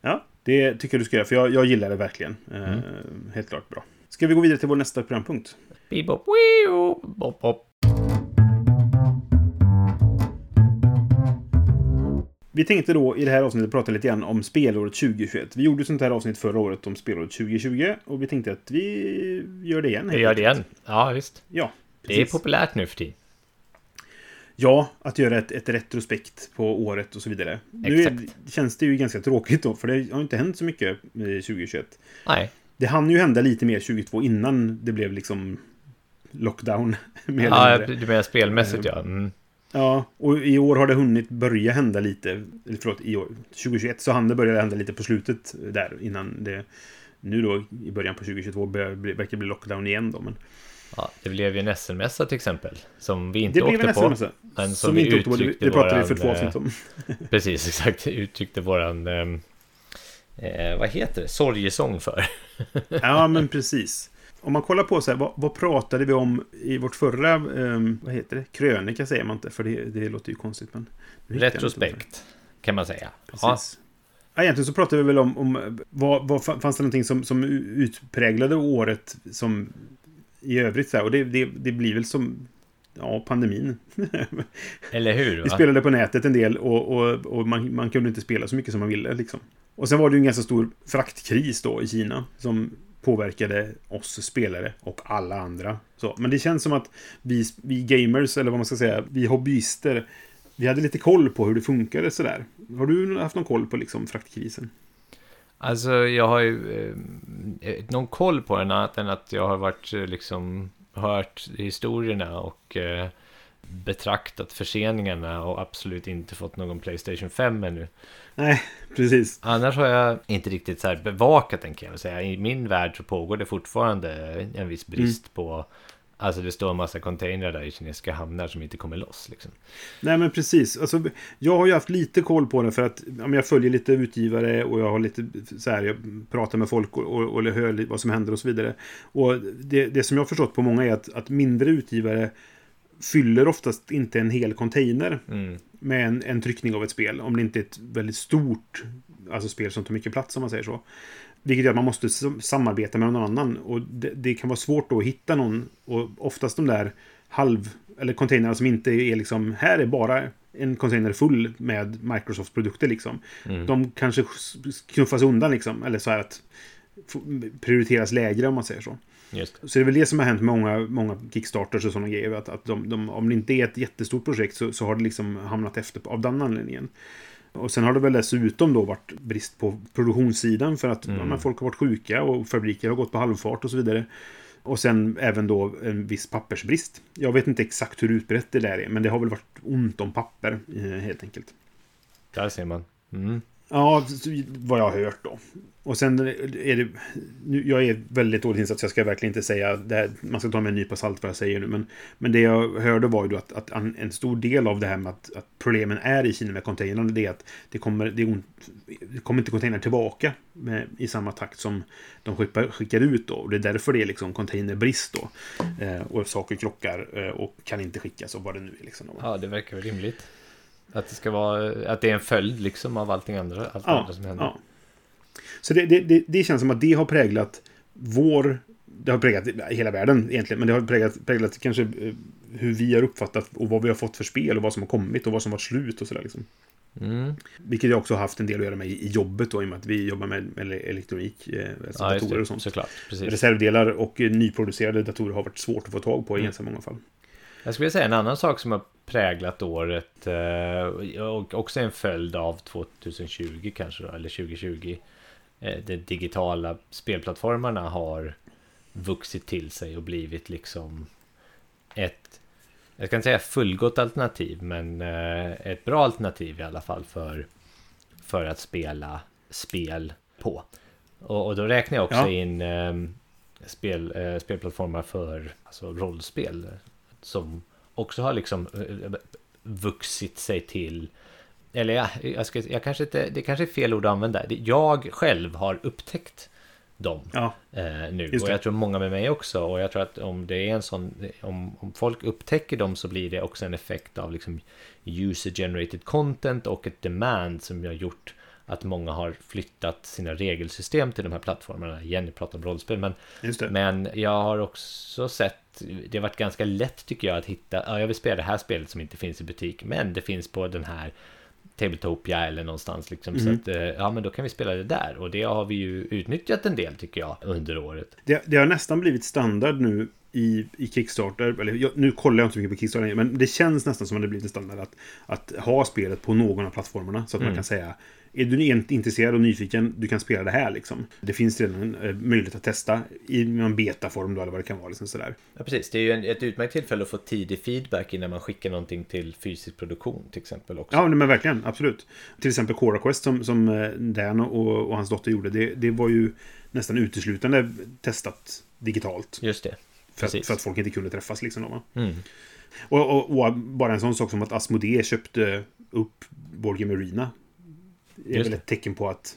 Ja, det tycker jag du ska göra. För jag, jag gillar det verkligen. Eh, Mm. Helt klart bra. Ska vi gå vidare till vår nästa programpunkt? Bebop, weo, bop, bop. Vi tänkte då i det här avsnittet prata lite grann om spelåret 2021. Vi gjorde ett sånt här avsnitt förra året om spelåret 2020 och vi tänkte att vi gör det igen. Vi gör det igen. Ja, visst. Ja, Det är populärt nu för tiden. Ja, att göra ett, ett retrospekt på året och så vidare. Nu är, Exakt. känns det ju ganska tråkigt då, för det har inte hänt så mycket i 2021. Nej, Det hann ju hända lite mer 2022 innan det blev liksom lockdown. *laughs* Mer ja, du menar spelmässigt ja. Mm. Ja, och i år har det hunnit börja hända lite. Eller förlåt, i år. 2021 så hann det börja hända lite på slutet där innan det... Nu då i början på 2022 börjar, bli- verkar bli lockdown igen då. Men Ja, det blev ju en SL-mässa till exempel. Som vi inte det blev åkte en på. Men som, Som vi inte åkte på. Det, det pratade vi för två eh, avsnitt om. *laughs* Precis, exakt. Uttryckte våran... ehm, Eh, vad heter det? Sorgesång för. Ja, men precis. Om man kollar på så här, vad, vad pratade vi om i vårt förra, ehm, vad heter det? Krönika säger man inte, för det, det låter ju konstigt. Men. Retrospekt, kan man säga. Ja, Precis. Ja, egentligen så pratade vi väl om, om vad, vad fa- fanns det någonting som, som utpräglade året som i övrigt så här, och det, det, det blir väl som Ja, pandemin. *laughs* eller hur? Vi Va? spelade på nätet en del och, och, och man, man kunde inte spela så mycket som man ville. Liksom. Och sen var det ju en ganska stor fraktkris då i Kina som påverkade oss spelare och alla andra. Så, men det känns som att vi, vi gamers, eller vad man ska säga, vi hobbyister, vi hade lite koll på hur det funkade sådär. Har du haft någon koll på liksom fraktkrisen? Alltså, jag har ju eh, eh någon koll på den annat än att jag har varit eh, liksom hört historierna och eh, betraktat förseningarna och absolut inte fått någon Playstation 5 ännu. Nej, precis. Annars har jag inte riktigt så här bevakat den kan jag säga. I min värld så pågår det fortfarande en viss brist på Alltså det står en massa containrar där i kinesiska hamnar som inte kommer loss liksom. Nej men precis. Alltså, jag har ju haft lite koll på det för att men jag följer lite utgivare och jag har lite så här, jag pratar med folk och, och, och hör vad som händer och så vidare. Och det, det som jag har förstått på många är att, att mindre utgivare fyller oftast inte en hel container Mm. med en, en tryckning av ett spel. Om det inte är ett väldigt stort alltså spel som tar mycket plats om man säger så. Vilket gör att man måste sam- samarbeta med någon annan. Och det, det kan vara svårt att hitta någon. Och oftast de där halv... Eller containrarna som inte är liksom... Här är bara en container full med Microsofts produkter liksom. Mm. De kanske knuffas undan liksom. Eller så här att prioriteras lägre om man säger så. Så det är väl det som har hänt med många, många Kickstarters och sådana grejer. Att, att de, de, om det inte är ett jättestort projekt så, så har det liksom hamnat efter av den anledningen. Och sen har det väl dessutom då varit brist på produktionssidan för att Mm. folk har varit sjuka och fabriker har gått på halvfart och så vidare. Och sen även då en viss pappersbrist. Jag vet inte exakt hur utbrett det där är, men det har väl varit ont om papper eh, helt enkelt. Där ser man. Mm. Ja, vad jag har hört då. Och sen är det... Nu, jag är väldigt dåligt insatt så jag ska verkligen inte säga... Det här, man ska ta med en nypa salt vad jag säger nu. Men, men det jag hörde var ju då att, att en, stor del av det här med att, att problemen är i Kina med containrarna. Det är att det kommer, det det kommer inte containrar tillbaka med, i samma takt som de skickar, skickar ut då. Och det är därför det är liksom containerbrist då. Eh, och saker krockar eh, och kan inte skickas och vad det nu är liksom. Ja, det verkar väl rimligt. Att det ska vara, att det är en följd liksom av allting andra, allt Ja, andra som händer. ja. Så det, det, det, känns som att det har präglat vår... Det har präglat hela världen egentligen, men det har präglat, präglat kanske eh, hur vi har uppfattat och vad vi har fått för spel och vad som har kommit och vad som varit slut och sådär liksom. Mm. Vilket jag också har haft en del att göra med i jobbet då, i och med att vi jobbar med, elektronik, eh, alltså Ja, datorer och sånt. Såklart. Reservdelar och eh, nyproducerade datorer har varit svårt att få tag på i Mm. ganska många fall. Jag skulle säga en annan sak som har präglat året eh, och också en följd av 2020 kanske då, eller 2020. Eh, de digitala spelplattformarna har vuxit till sig och blivit liksom ett, jag ska inte säga fullgott alternativ, men eh, ett bra alternativ i alla fall för, för att spela spel på. Och, och då räknar jag också Ja. in spel, spelplattformar för alltså rollspel som också har liksom eh, vuxit sig till eller ja, jag, ska, jag kanske inte, det kanske är fel ord att använda. Jag själv har upptäckt dem Ja, eh, nu. Och jag tror många med mig också. Och jag tror att om det är en sån, om, om folk upptäcker dem så blir det också en effekt av liksom user generated content och ett demand som har gjort att många har flyttat sina regelsystem till de här plattformarna. Jenny pratar om rollspel, men men jag har också sett, det har varit ganska lätt tycker jag att hitta, ja jag vill spela det här spelet som inte finns i butik, men det finns på den här Tabletopia eller någonstans liksom. Mhm. Så att, eh, ja men då kan vi spela det där. Och det har vi ju utnyttjat en del tycker jag under året. Det, det har nästan blivit standard nu i, i Kickstarter, eller jag, nu kollar jag inte så mycket på Kickstarter men det känns nästan som att det blivit en standard att, att ha spelet på någon av plattformarna. Så att Mm. man kan säga, är du int- intresserad och nyfiken, du kan spela det här liksom. Det finns redan eh, möjlighet att testa i någon betaform då, eller vad det kan vara. Liksom sådär. Ja, precis. Det är ju en, ett utmärkt tillfälle att få tidig feedback innan man skickar någonting till fysisk produktion till exempel också. Ja, men verkligen, absolut. Till exempel Cora Quest som, som eh, Dan och, och hans dotter gjorde, det, det var ju nästan uteslutande testat digitalt. Just det. För Precis. för att folk inte kunde träffas liksom. Då? Mm. Och, och, och bara en sån sak som att Asmodee köpte upp Board Game Arena. Är Just väl ett tecken på att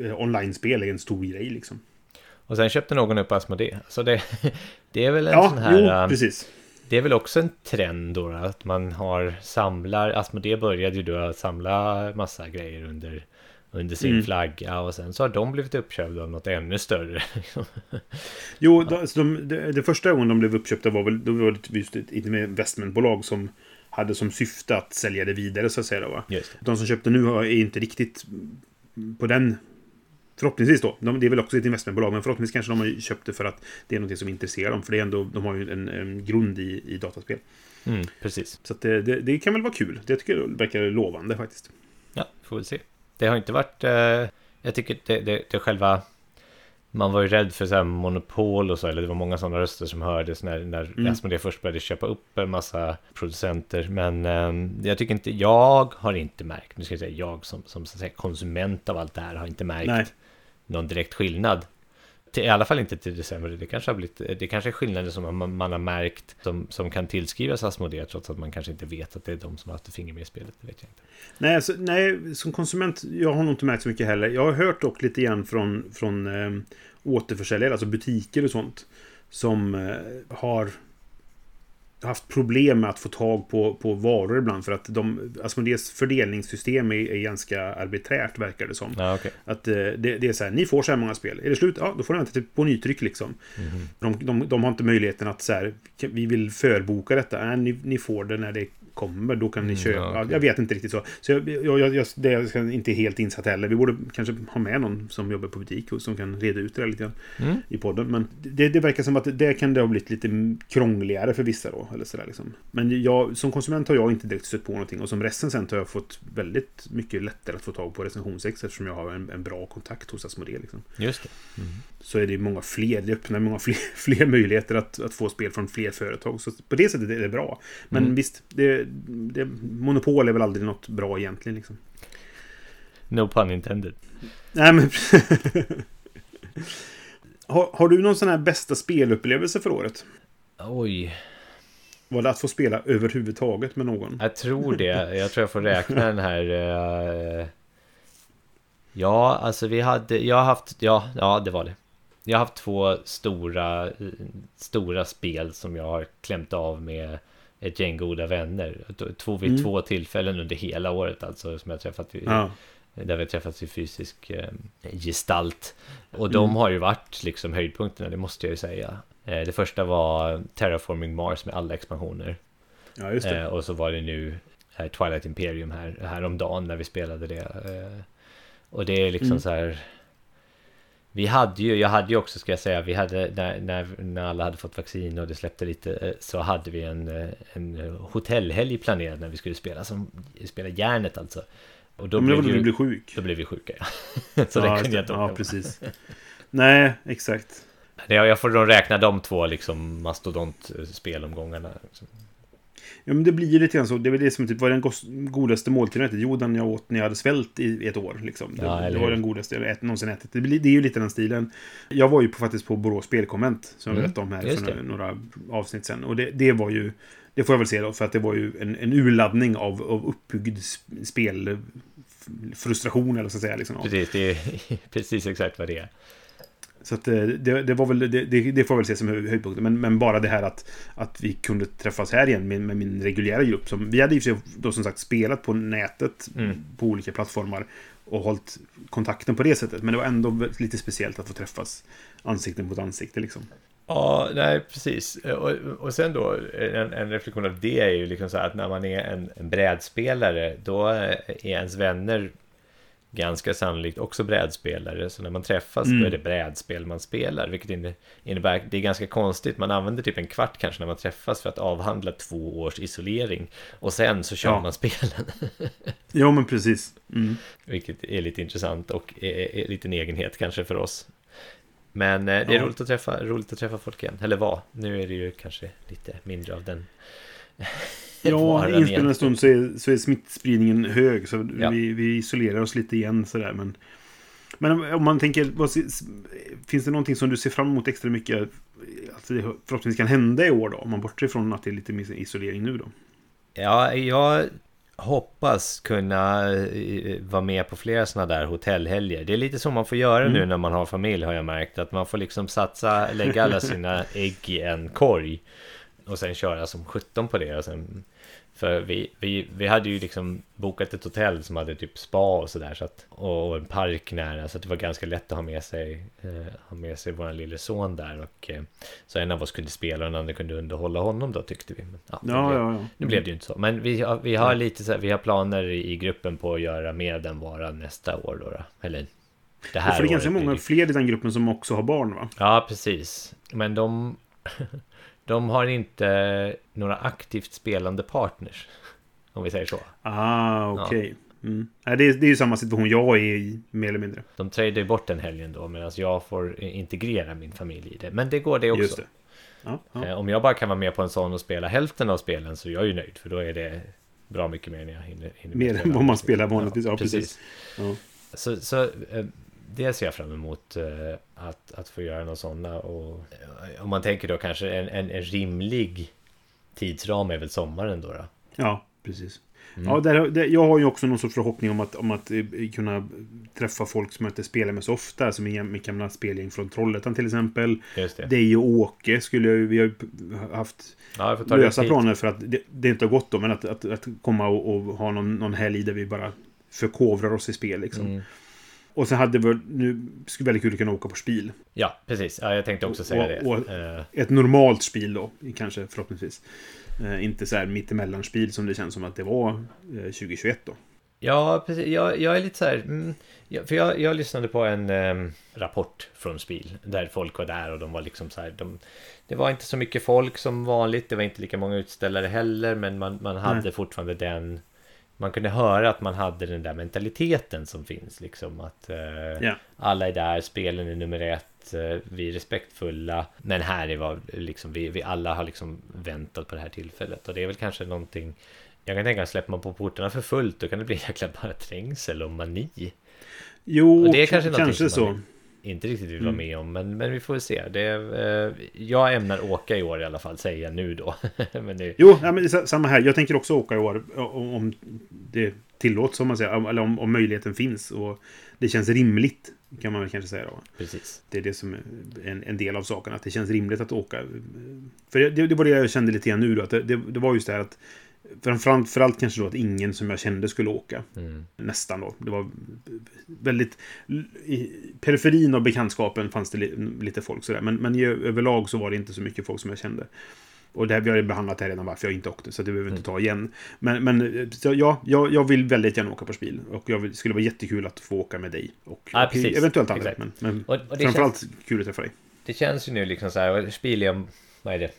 eh, online-spel är en stor grej liksom. Och sen köpte någon upp Asmodee. Så det, *laughs* det är väl en Ja, sån här... jo, um, precis. Det är väl också en trend då att man har samlar, Asmodee började ju då att samla massa grejer under, under sin Mm. flagga och sen så har de blivit uppköpta av något ännu större. Jo, de, så de, det, första gången de blev uppköpta var väl då var det just ett ett investmentbolag som hade som syfte att sälja det vidare så att säga. Då, va? De som köpte nu är inte riktigt på den... Förhoppningsvis då. De, det är väl också ett investmentbolag, men förhoppningsvis kanske de har köpt det för att det är något som intresserar dem. För det är ändå, de har ju en, en grund i, i dataspel. Mm, precis. Så det, det, det kan väl vara kul. Det tycker jag verkar lovande faktiskt. Ja, får väl se. Det har inte varit... Eh, jag tycker det, det, det själva... Man var ju rädd för så här monopol och så, eller det var många sådana röster som hördes när, när Mm. Asmodee först började köpa upp en massa producenter. Men eh, jag tycker inte, jag har inte märkt, nu ska jag säga jag som, som så att säga, konsument av allt det här har inte märkt Nej. någon direkt skillnad. Till, I alla fall inte till december. Det kanske har blivit, det kanske är skillnader som man, man har märkt som, som kan tillskrivas Asmodee trots att man kanske inte vet att det är de som har haft ett finger med i spelet. Det vet jag inte. Nej, alltså, nej, som konsument, jag har nog inte märkt så mycket heller. Jag har hört dock lite grann från, från eh, återförsäljare, alltså butiker och sånt, som eh, har haft problem med att få tag på, på varor ibland för att de, Asmodees fördelningssystem är, är ganska arbiträrt verkar det som. Ja, okej. Att eh, det, det är så här, ni får så här många spel. Är det slut? Ja, då får ni vänta till på nytryck liksom. De, de, de har inte möjligheten att så här, vi vill förboka detta. Nej, ni, ni får det när det kommer. Då kan ni Mm, köpa. ja, okej. jag vet inte riktigt så. Så jag, jag, jag, det är jag inte helt insatt heller. Vi borde kanske ha med någon som jobbar på butik och som kan reda ut det lite grann Mm. i podden. Men det, det verkar som att det kan det ha blivit lite krångligare för vissa då. Eller så där, liksom. Men jag, som konsument har jag inte direkt stött på någonting. Och som recensent har jag fått väldigt mycket lättare att få tag på recensionsex eftersom jag har en, en bra kontakt hos Asmodee. Liksom Just det. Så är det många fler, det öppnar många *laughs* fler, fler möjligheter att, att få spel från fler företag. Så på det sättet är det bra. Men Mm. visst, det, det, monopol är väl aldrig något bra egentligen. Liksom. No pun intended. Nej, men... *laughs* har, har du någon sån här bästa spelupplevelse för året? Oj, Var det att få spela överhuvudtaget med någon? jag tror det. Jag tror jag får räkna den här... eh, Ja, alltså vi hade... Jag har haft... Ja, ja, det var det. Jag har haft två stora, stora spel som jag har klämt av med ett gäng goda vänner. Två vid Mm. två tillfällen under hela året alltså som jag träffat Ja. Där vi har träffats i fysisk eh, gestalt. Och de Mm. har ju varit liksom höjdpunkterna, det måste jag ju säga. Eh, det första var Terraforming Mars med alla expansioner. ja, just det. Eh, och så var det nu Twilight Imperium här, häromdagen när vi spelade det. Och det är liksom Mm. så här... Vi hade ju, jag hade ju också ska jag säga, vi hade när, när, när alla hade fått vaccin och det släppte lite eh, så hade vi en, eh, en hotellhelg planerad när vi skulle spela, som, spela järnet alltså. Och då Men blev ju, du blev sjuk. då blev vi sjuka ja. *laughs* så ja, det kunde jag inte Ja, precis. Nej, exakt. Jag får då räkna de två liksom mastodontspelomgångarna. Liksom. Ja, men det blir ju lite grann så. Det väl det som typ var den godaste måltiden. Jo, den jag åt när jag hade svält i ett år. Liksom. Det, Ja, det var den godaste jag ät, någonsin ätit. Det, det är ju lite den stilen. Jag var ju på, faktiskt på Borås spelkonvent. Som jag Mm, berättade om här just för det. några, avsnitt sen. Och det, det var ju... Det får jag väl se då. För att det var ju en, en urladdning av, av uppbyggd sp- spelfrustration. Eller så att säga. Liksom. Precis, det är *laughs* precis exakt vad det är. Så att eh, det, det var väl, det, det, får väl se som hö- höjdpunkten. Men, men bara det här att, att vi kunde träffas här igen med, med min reguljära grupp. Som, vi hade sig då som sagt spelat på nätet Mm. på olika plattformar och hållit kontakten på det sättet. Men det var ändå lite speciellt att få träffas ansikte mot ansikte liksom. Ja, nej precis. Och, och sen då, en, en reflektion av det är ju liksom så att när man är en, en brädspelare, då är ens vänner ganska sannolikt också brädspelare. Så när man träffas Mm. då är det brädspel man spelar. Vilket inne- innebär, det är ganska konstigt, man använder typ en kvart kanske när man träffas för att avhandla två års isolering. Och sen så kör Ja. man spelen. *laughs* Ja, men precis. Mm. Vilket är lite intressant och är, är lite en egenhet kanske för oss. Men eh, det är Ja. roligt, att träffa, roligt att träffa folk igen. Eller var. Nu är det ju kanske lite mindre av den. *laughs* Ja, varan i inspelande igen. stund så är, så är smittspridningen hög. Så Ja. vi, vi isolerar oss lite igen sådär. Men, men om- man tänker, vad, finns det någonting som du ser fram emot extra mycket? Att det förhoppningsvis kan hända i år då? Om man bortser från att det är lite mer isolering nu då. Ja, jag hoppas kunna eh, vara med på flera sådana där hotellhelger. Det är lite så man får göra nu Mm. när man har familj har jag märkt. Att man får liksom satsa, lägga alla sina *laughs* ägg i en korg. Och sen köra som 17 på det. Och sen, för vi, vi, vi hade ju liksom bokat ett hotell som hade typ spa och sådär. Så att, och en park nära. Så att det var ganska lätt att ha med sig, eh, ha med sig vår lille son där. Och, eh, så en av oss kunde spela och den andra kunde underhålla honom då tyckte vi. Men, ja, Ja, blev- ja, ja. nu blev det ju inte så, men vi har, vi har lite så här, vi har planer i gruppen på att göra med den varan nästa år då. då. Eller det här För det är ganska många fler i den gruppen som också har barn va? Ja, precis. Men de, *laughs* de har inte några aktivt spelande partners. Om vi säger så. Ah, okej. Mm. Nej, det, är, det är ju samma situation jag är i, mer eller mindre. De tradar bort den helgen då, medan jag får integrera min familj i det. Men det går det också. Just det. Ja, ja. Eh, Om jag bara kan vara med på en sån och spela hälften av spelen så är jag ju nöjd. För då är det bra mycket mer än jag hinner, hinner Mer än vad man spelar vanligtvis. Ja, precis. Ja. Så, så eh, det ser jag fram emot eh, att, att få göra några sådana. Och eh, om man tänker då kanske en, en, en rimlig tidsram är väl sommaren då. då. Ja, precis. Mm. Ja, där, där, jag har ju också någon sorts förhoppning om att, om att eh, kunna träffa folk som jag inte spelar med så ofta. Som i mitt gamla spelgäng från Trollhättan till exempel. Dig och Åke skulle jag. Vi har ju haft Ja, lösa planer för att det, det inte har gått då. Men att, att, att komma och, och ha någon, någon helg där vi bara förkovrar oss i spel liksom. Mm. Och sen hade vi nu... Skulle väldigt kul att kunna åka på spel. Ja, precis. Ja, jag tänkte också säga Och- det. och- Eh, Ett normalt spel då, kanske förhoppningsvis. Eh, inte så här mittemellan spel som det känns som att det var eh, 2021 då. Ja, precis. Jag, jag är lite så här... Mm, för jag, jag lyssnade på en ehm, rapport från Spil. Där folk var där och de var liksom så här... De, det var inte så mycket folk som vanligt. Det var inte lika många utställare heller. Men man, man hade Nej. fortfarande den... Man kunde höra att man hade den där mentaliteten som finns. Liksom att eh, Ja. alla är där, spelen är nummer ett. eh, Vi är respektfulla. Men här är vad liksom, vi, vi alla har liksom väntat på det här tillfället. Och det är väl kanske någonting... Jag kan tänka att släpper man på portarna för fullt då kan det bli en jäkla bara trängsel och mani. Jo, Och det är kanske kanske som man så. Inte riktigt vill Mm. vara med om, men, men vi får se. Det, eh, jag ämnar åka i år i alla fall, säger jag nu då. *laughs* men det, Jo, ja, men sa- samma här. Jag tänker också åka i år om om det tillåts, om man säger. Eller om, om möjligheten finns. Och det känns rimligt, kan man väl kanske säga då. precis. Det är det som är en, en del av saken, att det känns rimligt att åka. För det, det var det jag kände lite grann nu då, att det, det, det var just det här att Framförallt för allt kanske då att ingen som jag kände skulle åka. Mm. Nästan då. Det var väldigt... I periferin av bekantskapen fanns det li, lite folk sådär. Men, men i, överlag så var det inte så mycket folk som jag kände. Och det här, vi har ju behandlat det här redan varför jag inte åkte, så det behöver vi inte ta igen. Men, men ja, jag, jag vill väldigt gärna åka på spil. Och jag vill, skulle vara jättekul att få åka med dig. Och, Ja, precis. eventuellt andra. Men, men Och, och framförallt känns, kul att träffa dig. det känns ju nu liksom så här, och Spiel är vad är det?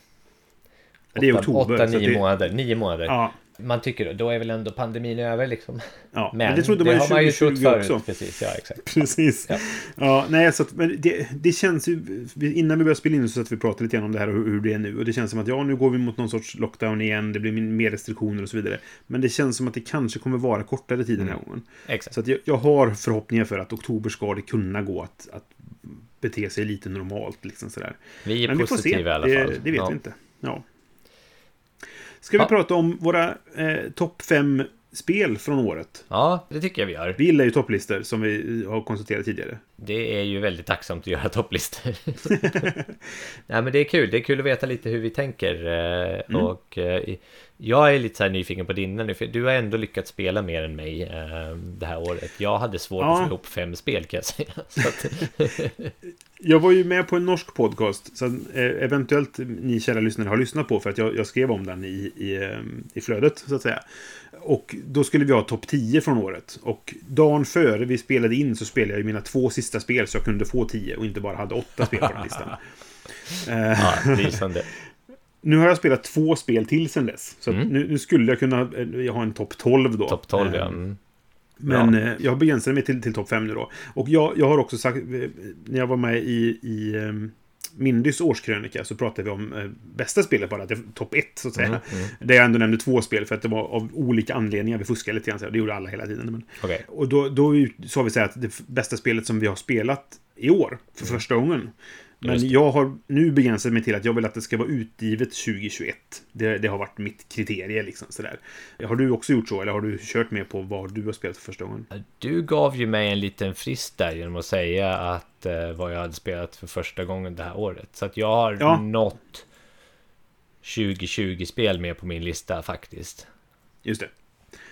Det är oktober, Åtta, så att nio det- månader. Nio månader. Ja, Man tycker då är väl ändå pandemin över liksom. ja. Men, Men, det trodde man har man ju trott 2020 förut. också. Precis, ja exakt. Precis. Ja. Ja, nej, så att, men det, det känns ju... Innan vi började spela in så att vi pratade lite grann om det här och hur, hur det är nu. Och det känns som att ja, nu går vi mot någon sorts lockdown igen. Det blir mer restriktioner och så vidare. Men det känns som att det kanske kommer vara kortare tid den här Mm. gången. Exakt. Så att jag, jag har förhoppningar för att oktober ska det kunna gå att, att bete sig lite normalt. Liksom sådär. Vi är Men vi får se. positiva i alla det, fall. det vet ja. vi inte. Ja. Ska vi prata om våra eh, topp fem spel från året? Ja, det tycker jag vi gör. Vi gillar ju topplistor som vi har konstaterat tidigare. det är ju väldigt tacksamt att göra topplistor. *laughs* *laughs* Nej men det är kul, det är kul att veta lite hur vi tänker. eh, Mm. Och eh, jag är lite så nyfiken på dina nu, för du har ändå lyckats spela mer än mig eh, det här året. Jag hade svårt Ja. att få ihop fem spel kan jag säga. *laughs* Jag var ju med på en norsk podcast, så eventuellt ni kära lyssnare har lyssnat på, för att jag, jag skrev om den i, i, i flödet, så att säga. Och då skulle vi ha topp 10 från året. Och dagen före vi spelade in så spelade jag ju mina två sista spel, så jag kunde få 10 och inte bara hade åtta spel på den listan. *laughs* Eh, ja, lysande. *laughs* Nu har jag spelat två spel till sen dess. Så Mm. nu, nu skulle jag kunna eh, jag har en topp 12 då. Topp 12 ja. Eh, Mm. Men Ja. jag begränsade mig till, till topp 5 nu då. Och jag, jag har också sagt, när jag var med i, i eh, Mindys årskrönika så pratade vi om eh, bästa spelet bara, topp 1 så att säga. Mm, mm. Där jag ändå nämnde två spel för att det var av olika anledningar vi fuskade lite grann. så här. Det gjorde alla hela tiden. Men, Okej. och då, då sa vi så här att det bästa spelet som vi har spelat i år, för första gången. Men jag har nu begränsat mig till att jag vill att det ska vara utgivet 2021. Det, det har varit mitt kriterie liksom sådär. Har du också gjort så, eller har du kört med på vad du har spelat för första gången? Du gav ju mig en liten frist där genom att säga att eh, vad jag hade spelat för första gången det här året. Så att jag har Ja. nått 2020-spel med på min lista faktiskt. Just det.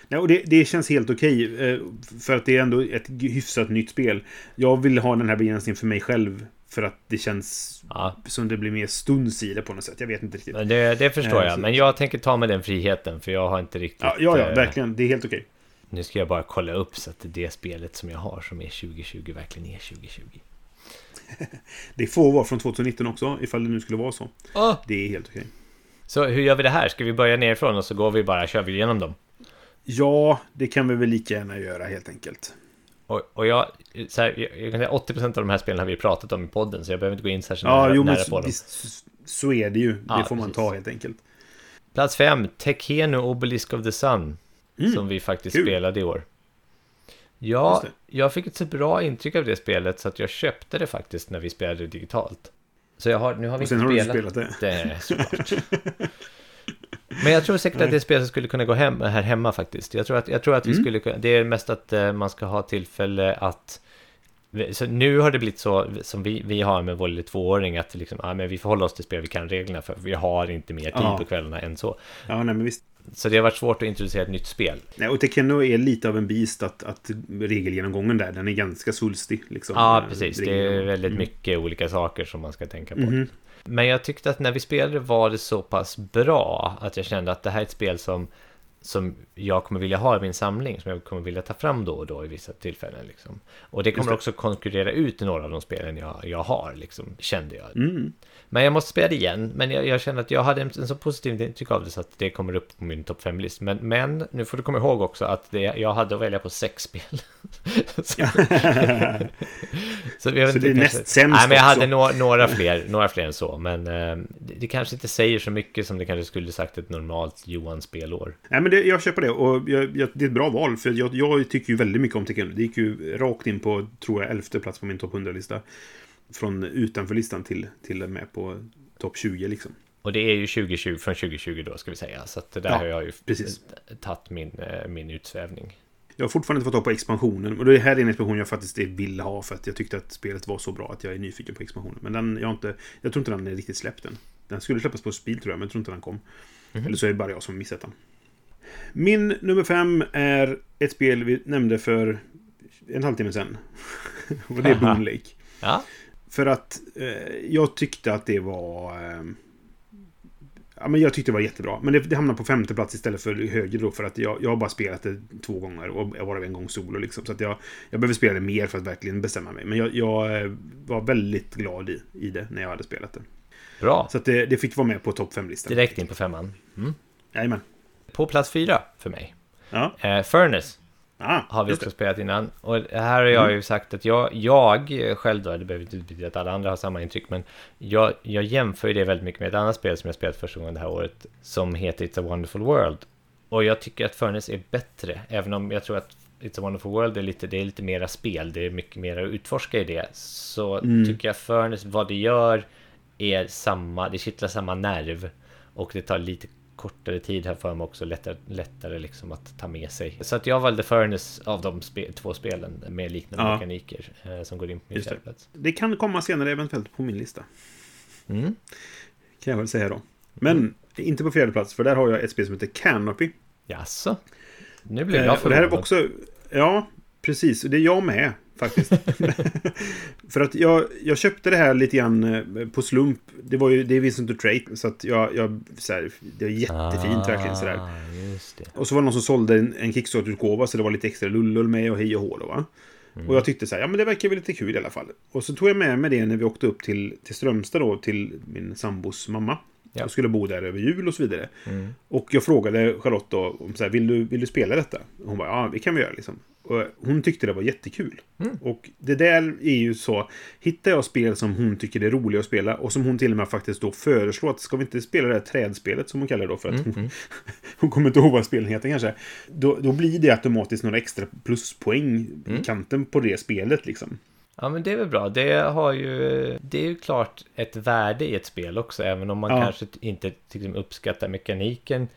Nej, och det, det känns helt okej. eh, för att det är ändå ett hyfsat nytt spel. Jag vill ha den här begränsningen för mig själv. För att det känns Ja, som det blir mer stuns i det på något sätt. Jag vet inte riktigt. men det, det förstår Eh, jag. Men jag tänker ta mig den friheten för jag har inte riktigt... Ja, ja, ja eh, verkligen. Det är helt okej. Nu ska jag bara kolla upp så att det spelet som jag har som är 2020 verkligen är 2020. *laughs* Det får vara från 2019 också, ifall det nu skulle vara så. Åh! Det är helt okej. Så hur gör vi det här? Ska vi börja nerifrån och så går vi bara, kör vi igenom dem? Ja, det kan vi väl lika gärna göra helt enkelt. Och, och jag, så här, jag, jag kan säga 80% av de här spelen har vi pratat om i podden så jag behöver inte gå in särskilt Ja, nära, jo, men nära så, på dem. visst, så är det ju. Ja, det får man precis. ta helt enkelt. Plats 5, Tekenu Obelisk of the Sun. Mm, Som vi faktiskt kul. spelade i år. Ja, jag fick ett så bra intryck av det spelet så att jag köpte det faktiskt när vi spelade digitalt. Så jag har, nu har vi Och sen inte har du spelat, spelat det. det såklart. *laughs* Men jag tror säkert att det spelet skulle kunna gå hem här hemma faktiskt. Jag tror att, jag tror att vi Mm. skulle kunna, det är mest att eh, man ska ha tillfälle att så nu har det blivit så som vi, vi har med vår lilla tvååring att liksom, ja, men vi får hålla oss till spel vi kan reglerna för. Vi har inte mer tid Ja. på kvällarna än så. Ja, nej, men visst. Så det har varit svårt att introducera ett nytt spel. Nej, och Tekeno är lite av en beast att, att regelgenomgången där, den är ganska svulstig. Liksom, Ja, Eh, precis. Det är väldigt Mm. mycket olika saker som man ska tänka på. Mhm. Men jag tyckte att när vi spelade var det så pass bra att jag kände att det här är ett spel som, som jag kommer vilja ha i min samling, som jag kommer vilja ta fram då och då i vissa tillfällen. Liksom. Och det kommer det. också konkurrera ut några av de spelen jag, jag har, liksom, kände jag. Mm. Men jag måste spela det igen. Men jag, jag känner att jag hade en, en så positiv intryck av det så att det kommer upp på min topp 5-list. Men, men nu får du komma ihåg också att det, jag hade att välja på sex spel. *laughs* så, *laughs* så, jag vet Så inte, det är kanske- näst sämst Nej, men jag hade några, några, fler, några fler än så. Men eh, det, det kanske inte säger så mycket som det kanske skulle sagt ett normalt Johan-spelår. Nej, men det, jag köper det. Och jag, jag, det är ett bra val. För jag, jag tycker ju väldigt mycket om Tekeno. Det gick ju rakt in på, tror jag, elfte plats på min topp 100-lista. Från utanför listan till, till med på topp 20 liksom. Och det är ju 2020, från 2020 då ska vi säga. Så att det där Ja, har jag ju precis. tagit min, eh, min utsvävning. Jag har fortfarande inte fått tag på expansionen. Och det här är en expansion jag faktiskt vill ha. För att jag tyckte att spelet var så bra att jag är nyfiken på expansionen. Men den, jag, har inte, jag tror inte den är riktigt släppt än. Den skulle släppas på speed tror jag, men jag tror inte den kom. Mhm. Eller så är det bara jag som missat den. Min nummer fem är ett spel vi nämnde för en halvtimme sedan. *laughs* Och det är Boon Lake. Ja, För att eh, jag tyckte att det var... Eh, ja, men jag tyckte det var jättebra. Men det, det hamnade på femte plats istället för högre då. För att jag, jag har bara spelat det två gånger och jag var en gång solo. Liksom, så att jag, jag behöver spela det mer för att verkligen bestämma mig. Men jag, jag eh, var väldigt glad i, i det när jag hade spelat det. bra. Så att det, det fick vara med på topp fem-listan. Direkt in på femman. Mm. Jajamän. På plats fyra för mig. Ja, Eh, Furnace ah, har vi också spelat innan. Och här har jag ju sagt att jag, jag själv då, det behöver inte betyda att alla andra har samma intryck, men jag, jag jämför ju det väldigt mycket med ett annat spel som jag spelat första gången det här året, som heter It's a Wonderful World. Och jag tycker att Furnace är bättre, även om jag tror att It's a Wonderful World är lite, det är lite mera spel, det är mycket mer att utforska i det. Så Mm. tycker jag Furnace, vad det gör, är samma, det kittlar samma nerv. Och det tar lite kortare tid här för mig också, lättare, lättare liksom att ta med sig. Så att jag valde Furnace av de spe, två spelen med liknande Ja. mekaniker eh, som går in på min det. fjärdeplats. Det kan komma senare eventuellt på min lista. Mm. Kan jag väl säga då. Men inte på fjärde plats, för där har jag ett spel som heter Canopy. Jaså? Nu blir jag Eh, och det här är förvånad. också... Ja, precis. Det är jag med, faktiskt. *laughs* För att jag, jag köpte det här lite grann eh, på slump. Det var ju det är Vincent Trade, så att jag... jag så här, det var jättefint verkligen sådär. Ah, just det. Och så var det någon som sålde en, en Kickstarter-utgåva så det var lite extra lullull med och hej och hå då va. Och jag tyckte så här, ja men det verkar väl lite kul i alla fall. Och så tog jag med mig det när vi åkte upp till, till Strömstad då, till min sambos mamma. Ja. Och skulle bo där över jul och så vidare. Mm. Och jag frågade Charlotte då, om så här, vill, du, vill du spela detta? Och hon bara, ja det kan vi göra liksom. Och hon tyckte det var jättekul. Mm. Och det där är ju så, hittar jag spel som hon tycker är roliga att spela och som hon till och med faktiskt då föreslår att ska vi inte spela det här trädspelet som hon kallar det då för att Mm, hon, *laughs* hon kommer inte ihåg vad spelen heter kanske. Då, då blir det automatiskt några extra pluspoäng Mm. i kanten på det spelet liksom. Ja men det är väl bra. Det har ju, det är ju klart ett värde i ett spel också. Även om man Ja. kanske inte liksom uppskattar mekaniken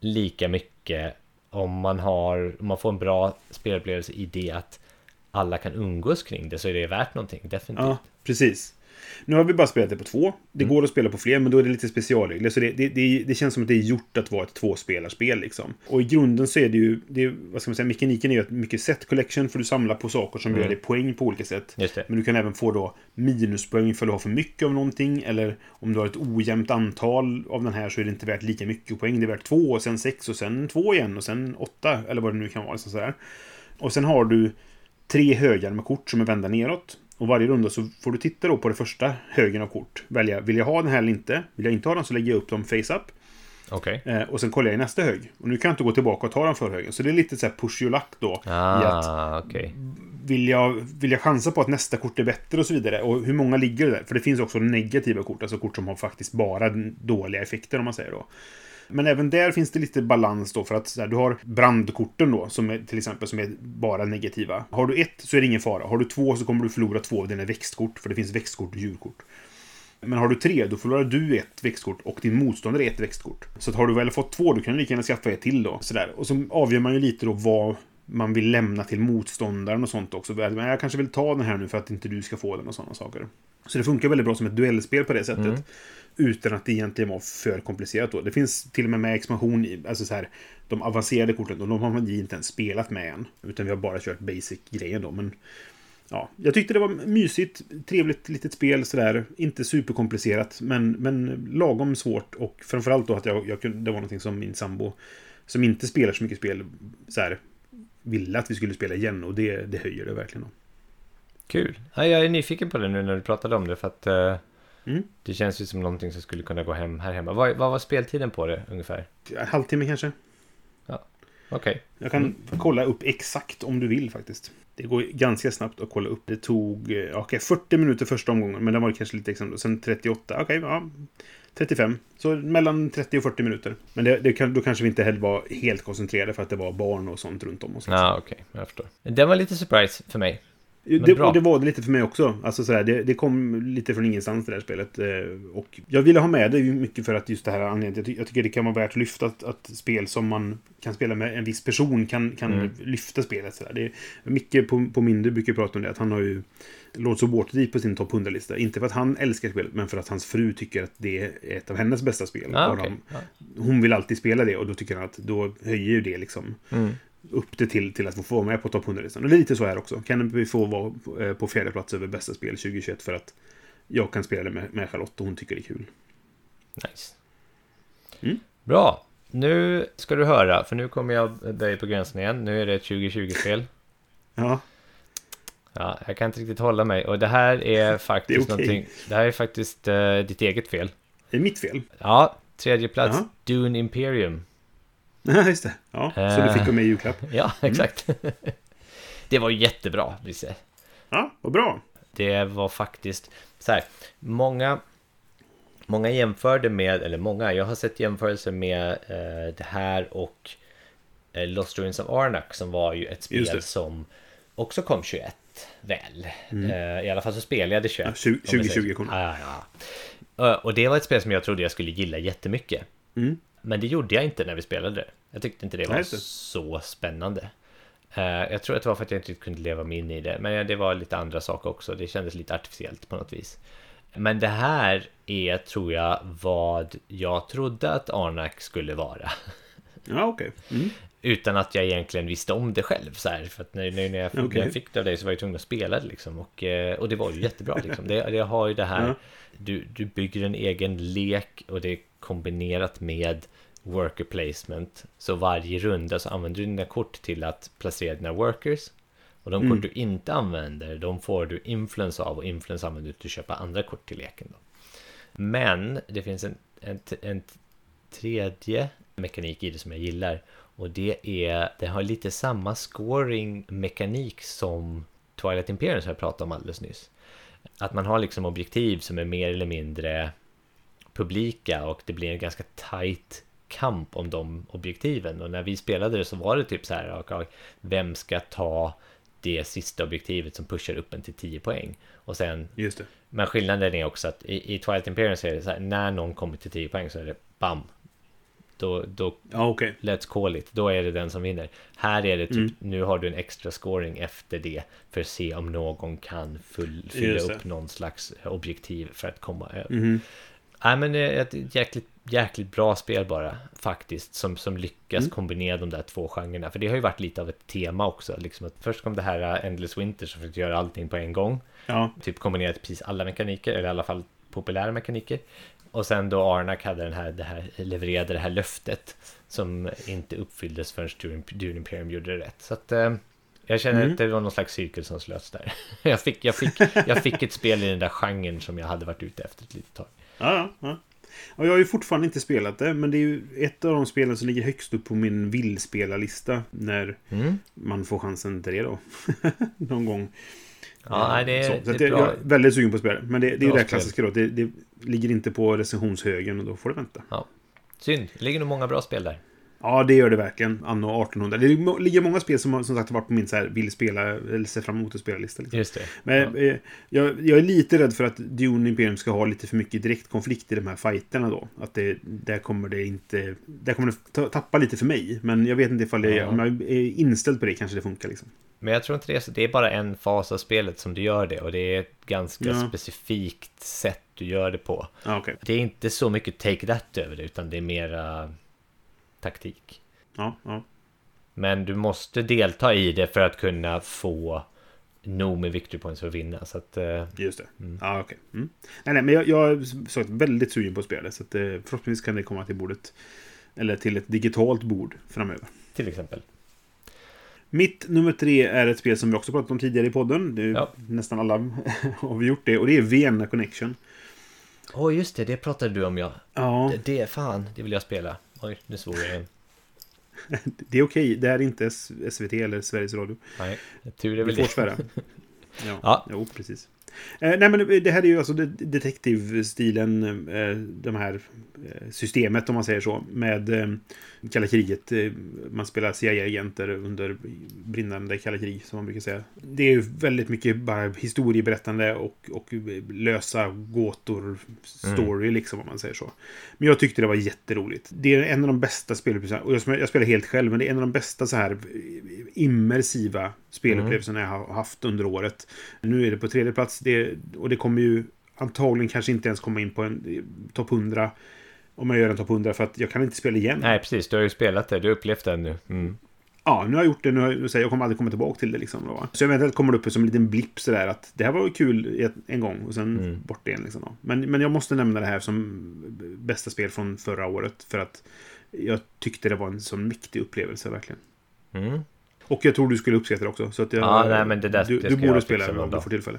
lika mycket. Om man, har, om man får en bra spelupplevelse i det att alla kan umgås kring det så är det värt någonting. Definitivt. Ja, precis. Nu har vi bara spelat det på två. Det går att spela på fler, men då är det lite specialregler. Så det, det, det, det känns som att det är gjort att vara ett tvåspelarspel. Liksom. Och i grunden så är det ju, det, vad ska man säga, mekaniken är ju att mycket set collection för du samlar på saker som gör dig poäng på olika sätt. Men du kan även få då minuspoäng för att du har för mycket av någonting. Eller om du har ett ojämnt antal av den här så är det inte värt lika mycket poäng. Det är värt två, och sen sex, och sen två igen, och sen åtta. Eller vad det nu kan vara. Liksom sådär. Och sen har du tre högar med kort som är vända neråt. Och varje runda så får du titta då på det första högen av kort. Välja, vill jag ha den här eller inte? Vill jag inte ha den så lägger jag upp dem face up. Okej. Eh, och sen kollar jag i nästa hög. Och nu kan jag inte gå tillbaka och ta den för högen. Så det är lite så här push your luck då. I att Ah, okej. vill jag, vill jag chansa på att nästa kort är bättre och så vidare? Och hur många ligger det där? För det finns också negativa kort, alltså kort som har faktiskt bara dåliga effekter om man säger då. Men även där finns det lite balans då för att så här, du har brandkorten då som är till exempel som är bara negativa. Har du ett så är det ingen fara. Har du två så kommer du förlora två av dina växtkort för det finns växtkort och djurkort. Men har du tre, då förlorar du ett växtkort och din motståndare ett växtkort. Så att har du väl fått två, då kan du lika gärna skaffa ett till då. Sådär. Och så avgör man ju lite då vad man vill lämna till motståndaren och sånt också. Men jag kanske vill ta den här nu för att inte du ska få den och sådana saker. Så det funkar väldigt bra som ett duellspel på det sättet. Mm. Utan att det egentligen var för komplicerat då. Det finns till och med med expansion i, alltså så här, de avancerade korten, och de har man ju inte ens spelat med än. Utan vi har bara kört basic-grejen då. Men ja, jag tyckte det var mysigt, trevligt litet spel sådär. Inte superkomplicerat, men, men lagom svårt. Och framförallt då att jag, jag kunde, det var någonting som min sambo, som inte spelar så mycket spel, så här, ville att vi skulle spela igen. Och det, det höjer det verkligen. Då. Kul. Ja, jag är nyfiken på det nu när du pratade om det för att eh, Mm. det känns ju som någonting som skulle kunna gå hem här hemma. Vad, vad var speltiden på det ungefär? En halvtimme kanske. Okej. Jag kan kolla upp exakt om du vill faktiskt. Det går ganska snabbt att kolla upp. Det tog eh, okej, 40 minuter första omgången, men den var kanske lite extra. Sen 38, okej, ja. 35. Så mellan 30 och 40 minuter. Men det, det då kanske vi inte heller var helt koncentrerade för att det var barn och sånt runt om. Sånt. Ja, okej. Jag förstår. Den var lite surprise för mig. Det, och det var det lite för mig också. Alltså sådär, det, det kom lite från ingenstans det där spelet. Eh, Och jag ville ha med det mycket för att just det här anledningen. Jag, ty- jag tycker det kan vara värt att lyfta att, att spel som man kan spela med en viss person kan, kan Mm. lyfta spelet. Sådär. Det är, Micke på, på Mindre brukar prata om det. Att han har ju Lords of Waterdeep på sin topp 100-lista. Inte för att han älskar spelet, men för att hans fru tycker att det är ett av hennes bästa spel. Ah, okej. de, hon vill alltid spela det och då tycker han att då höjer ju det liksom Mm. Upp det till, till att få vara med på topp 100-listan. Och lite så här också. Kan vi få vara på, eh, på fjärde plats över bästa spel 2021 för att jag kan spela det med, med Charlotte och hon tycker det är kul. Nice. Mm. Bra. Nu ska du höra, för nu kommer jag dig på gränsen igen. Nu är det ett 2020-spel. Ja, Ja, jag kan inte riktigt hålla mig. Och det här är faktiskt *laughs* Det är någonting... Det här är faktiskt eh, ditt eget fel. det är mitt fel. Ja, tredje plats. Jaha. Dune Imperium. *laughs* Ja, just det. Ja, så du Eh. fick vara med i julklapp. *laughs* Ja, Mm. exakt. det var jättebra, Brisse. Ja, vad bra. Det var faktiskt så här. Många, många jämförde med, eller många, jag har sett jämförelser med eh, det här och eh, Lost Ruins of Arnak som var ju ett spel som också kom 21 väl. Eh, I alla fall så spelade jag det 21. Mm. Ja, 20 om jag säger 2020 så. kom det. Ja, ja. Eh, Och det var ett spel som jag trodde jag skulle gilla jättemycket. Mm. Men det gjorde jag inte när vi spelade det. Jag tyckte inte det var Nej, så spännande. Eh, jag tror att det var för att jag inte kunde leva mig in i det. Men det var lite andra saker också. Det kändes lite artificiellt på något vis. Men det här är, tror jag, vad jag trodde att Arnak skulle vara. Ja, okej. Mm. Utan att jag egentligen visste om det själv. Så här, för att när, när, när, jag, när Okej. jag fick det av dig så var jag tvungen att spela det. Liksom, och, eh, och det var ju jättebra. Liksom. *laughs* Det, det har ju det här, Ja. du, du bygger en egen lek och det kombinerat med worker placement. Så varje runda så använder du dina kort till att placera dina workers. Och de Mm. kort du inte använder, de får du influence av och influence använder du till att köpa andra kort till leken. Då. Men det finns en, en, en tredje mekanik i det som jag gillar. Och det är, det har lite samma scoring-mekanik som Twilight Imperium som jag pratade om alldeles nyss. Att man har liksom objektiv som är mer eller mindre publika och det blir en ganska tight kamp om de objektiven. Och när vi spelade det så var det typ så här, ja, vem ska ta det sista objektivet som pushar upp en till 10 poäng? Och sen Just det. men skillnaden är också att i, i Twilight Imperium så är det så här, när någon kommer till 10 poäng så är det bam. Då, då, okej. let's call it, då är det den som vinner. Här är det typ, Mm. nu har du en extra scoring efter det för att se om någon kan full, fylla upp någon slags objektiv för att komma över. Mhm. Nej men det är ett jäkligt, jäkligt bra spel bara faktiskt som, som lyckas Mm. kombinera de där två genrerna. För det har ju varit lite av ett tema också. Liksom att först kom det här uh, Endless Winter som försökte göra allting på en gång. Ja, Typ kombinerat precis alla mekaniker, eller i alla fall populära mekaniker. Och sen då Arnak hade den här, det här, levererade det här löftet som inte uppfylldes förrän Dune, Dune Imperium gjorde det rätt. Så att eh, jag känner Mm. att det var någon slags cirkel som slöts där. *laughs* jag, fick, jag, fick, jag fick ett spel i den där genren som jag hade varit ute efter ett litet tag. Ja, ja. ja. Och jag har ju fortfarande inte spelat det, men det är ju ett av de spelen som ligger högst upp på min vill-spela-lista. När Mm. man får chansen till det då. *laughs* Någon gång. Ja, det, så, så det jag, bra. jag är väldigt sugen på det. Men det, det är ju det klassiska då. Det, det ligger inte på recensionshögen och då får det vänta. Synd, det ligger nog många bra spel där. Ja, det gör det verkligen. Anno 1800. Det ligger många spel som har som sagt varit på min så här, vill spela eller se fram emot att spela-lista. Liksom. Just det. Men eh, jag, jag är lite rädd för att Dune Imperium ska ha lite för mycket direktkonflikt i de här fighterna då. Att det, där kommer det inte... Där kommer det ta- tappa lite för mig. Men jag vet inte ifall det, Ja. om jag är inställd på det kanske det funkar liksom. Men jag tror inte det är så. Det är bara en fas av spelet som du gör det och det är ett ganska Ja. specifikt sätt du gör det på. Ja, okej. Det är inte så mycket take that över det utan det är mera taktik. Ja, ja. Men du måste delta i det för att kunna få nog med victory points för att vinna. Så att, eh, Just det. Mm. Ja, okej. Mm. Nej, nej, men jag, jag är sagt väldigt sugen på det. Så att, eh, förhoppningsvis kan det komma till bordet. Eller till ett digitalt bord framöver. till exempel. Mitt nummer tre är ett spel som vi också pratat om tidigare i podden. Det är Ja. Nästan alla *laughs* har vi gjort det. Och det är Vienna Connection. Åh just det, det pratade du om ja. Ja, Det, det, fan, det vill jag spela. Oj, nu svor jag igen. det är okej. Det är inte SVT eller Sveriges Radio. Nej, tur är väl får det. svära. *laughs* Ja, Ja. Jo, precis. Eh, nej, men det här är ju alltså det- detektivstilen, eh, de här eh, systemet om man säger så, med eh, kalla kriget. Eh, man spelar CIA-agenter under brinnande kalla krig, som man brukar säga. Det är ju väldigt mycket bara historieberättande och, och lösa gåtor, story liksom, om man säger så. Men jag tyckte det var jätteroligt. Det är en av de bästa spelupplevelserna, och jag, jag spelar helt själv, men det är en av de bästa så här immersiva spelupplevelserna jag har haft under året. Nu är det på tredje plats, det, och det kommer ju antagligen kanske inte ens komma in på en eh, topp 100 om jag gör en topp 100 för att jag kan inte spela igen. Nej, precis. Du har ju spelat det. Du har upplevt det nu. Mm. Ja, nu har jag gjort det. Nu har jag, jag kommer aldrig komma tillbaka till det. Liksom, då? Så eventuellt kommer det upp som en liten blipp sådär att det här var kul en gång och sen Mm. bort igen. Liksom, då. Men, men jag måste nämna det här som bästa spel från förra året för att jag tyckte det var en sån mäktig upplevelse verkligen. Mm. Och jag tror du skulle uppskatta det också. Så att jag, Ja, nej, men det där- du, det du borde spela någon om du får tillfälle.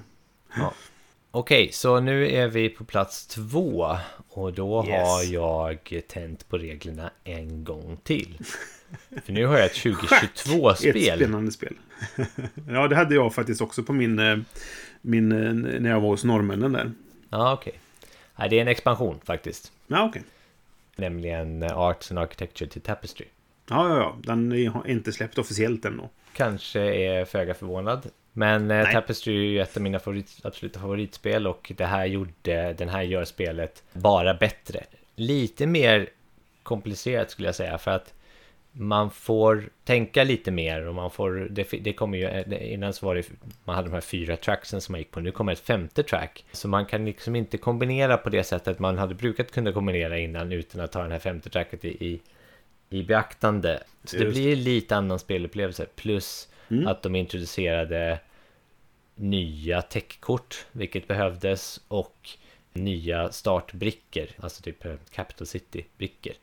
Okej, så nu är vi på plats två. Och då Yes. har jag tänt på reglerna en gång till. För nu har jag ett *laughs* 2022-spel. Ett spännande spel. *laughs* ja, det hade jag faktiskt också på min, eh, min eh, när jag var hos norrmännen där. Ja, okej. Nej, det är en expansion faktiskt. Ja, okej. Nämligen eh, Arts and Architecture till Tapestry. Ja, ja, ja. Den är inte släppt officiellt än då. Kanske är föga förvånad. Men eh. Tapestry är ju ett av mina favorit, absoluta favoritspel och det här gjorde, den här gör spelet bara bättre. Lite mer komplicerat skulle jag säga. För att man får tänka lite mer och man får, det, det kommer ju, innan så var det, man hade de här fyra tracksen som man gick på, nu kommer ett femte track. Så man kan liksom inte kombinera på det sättet man hade brukat kunna kombinera innan utan att ta den här femte tracket i, i, i beaktande. Så det Just. blir lite annan spelupplevelse, plus Mm. att de introducerade nya techkort, vilket behövdes, och nya startbrickor, alltså typ eh, Capital City-brickor.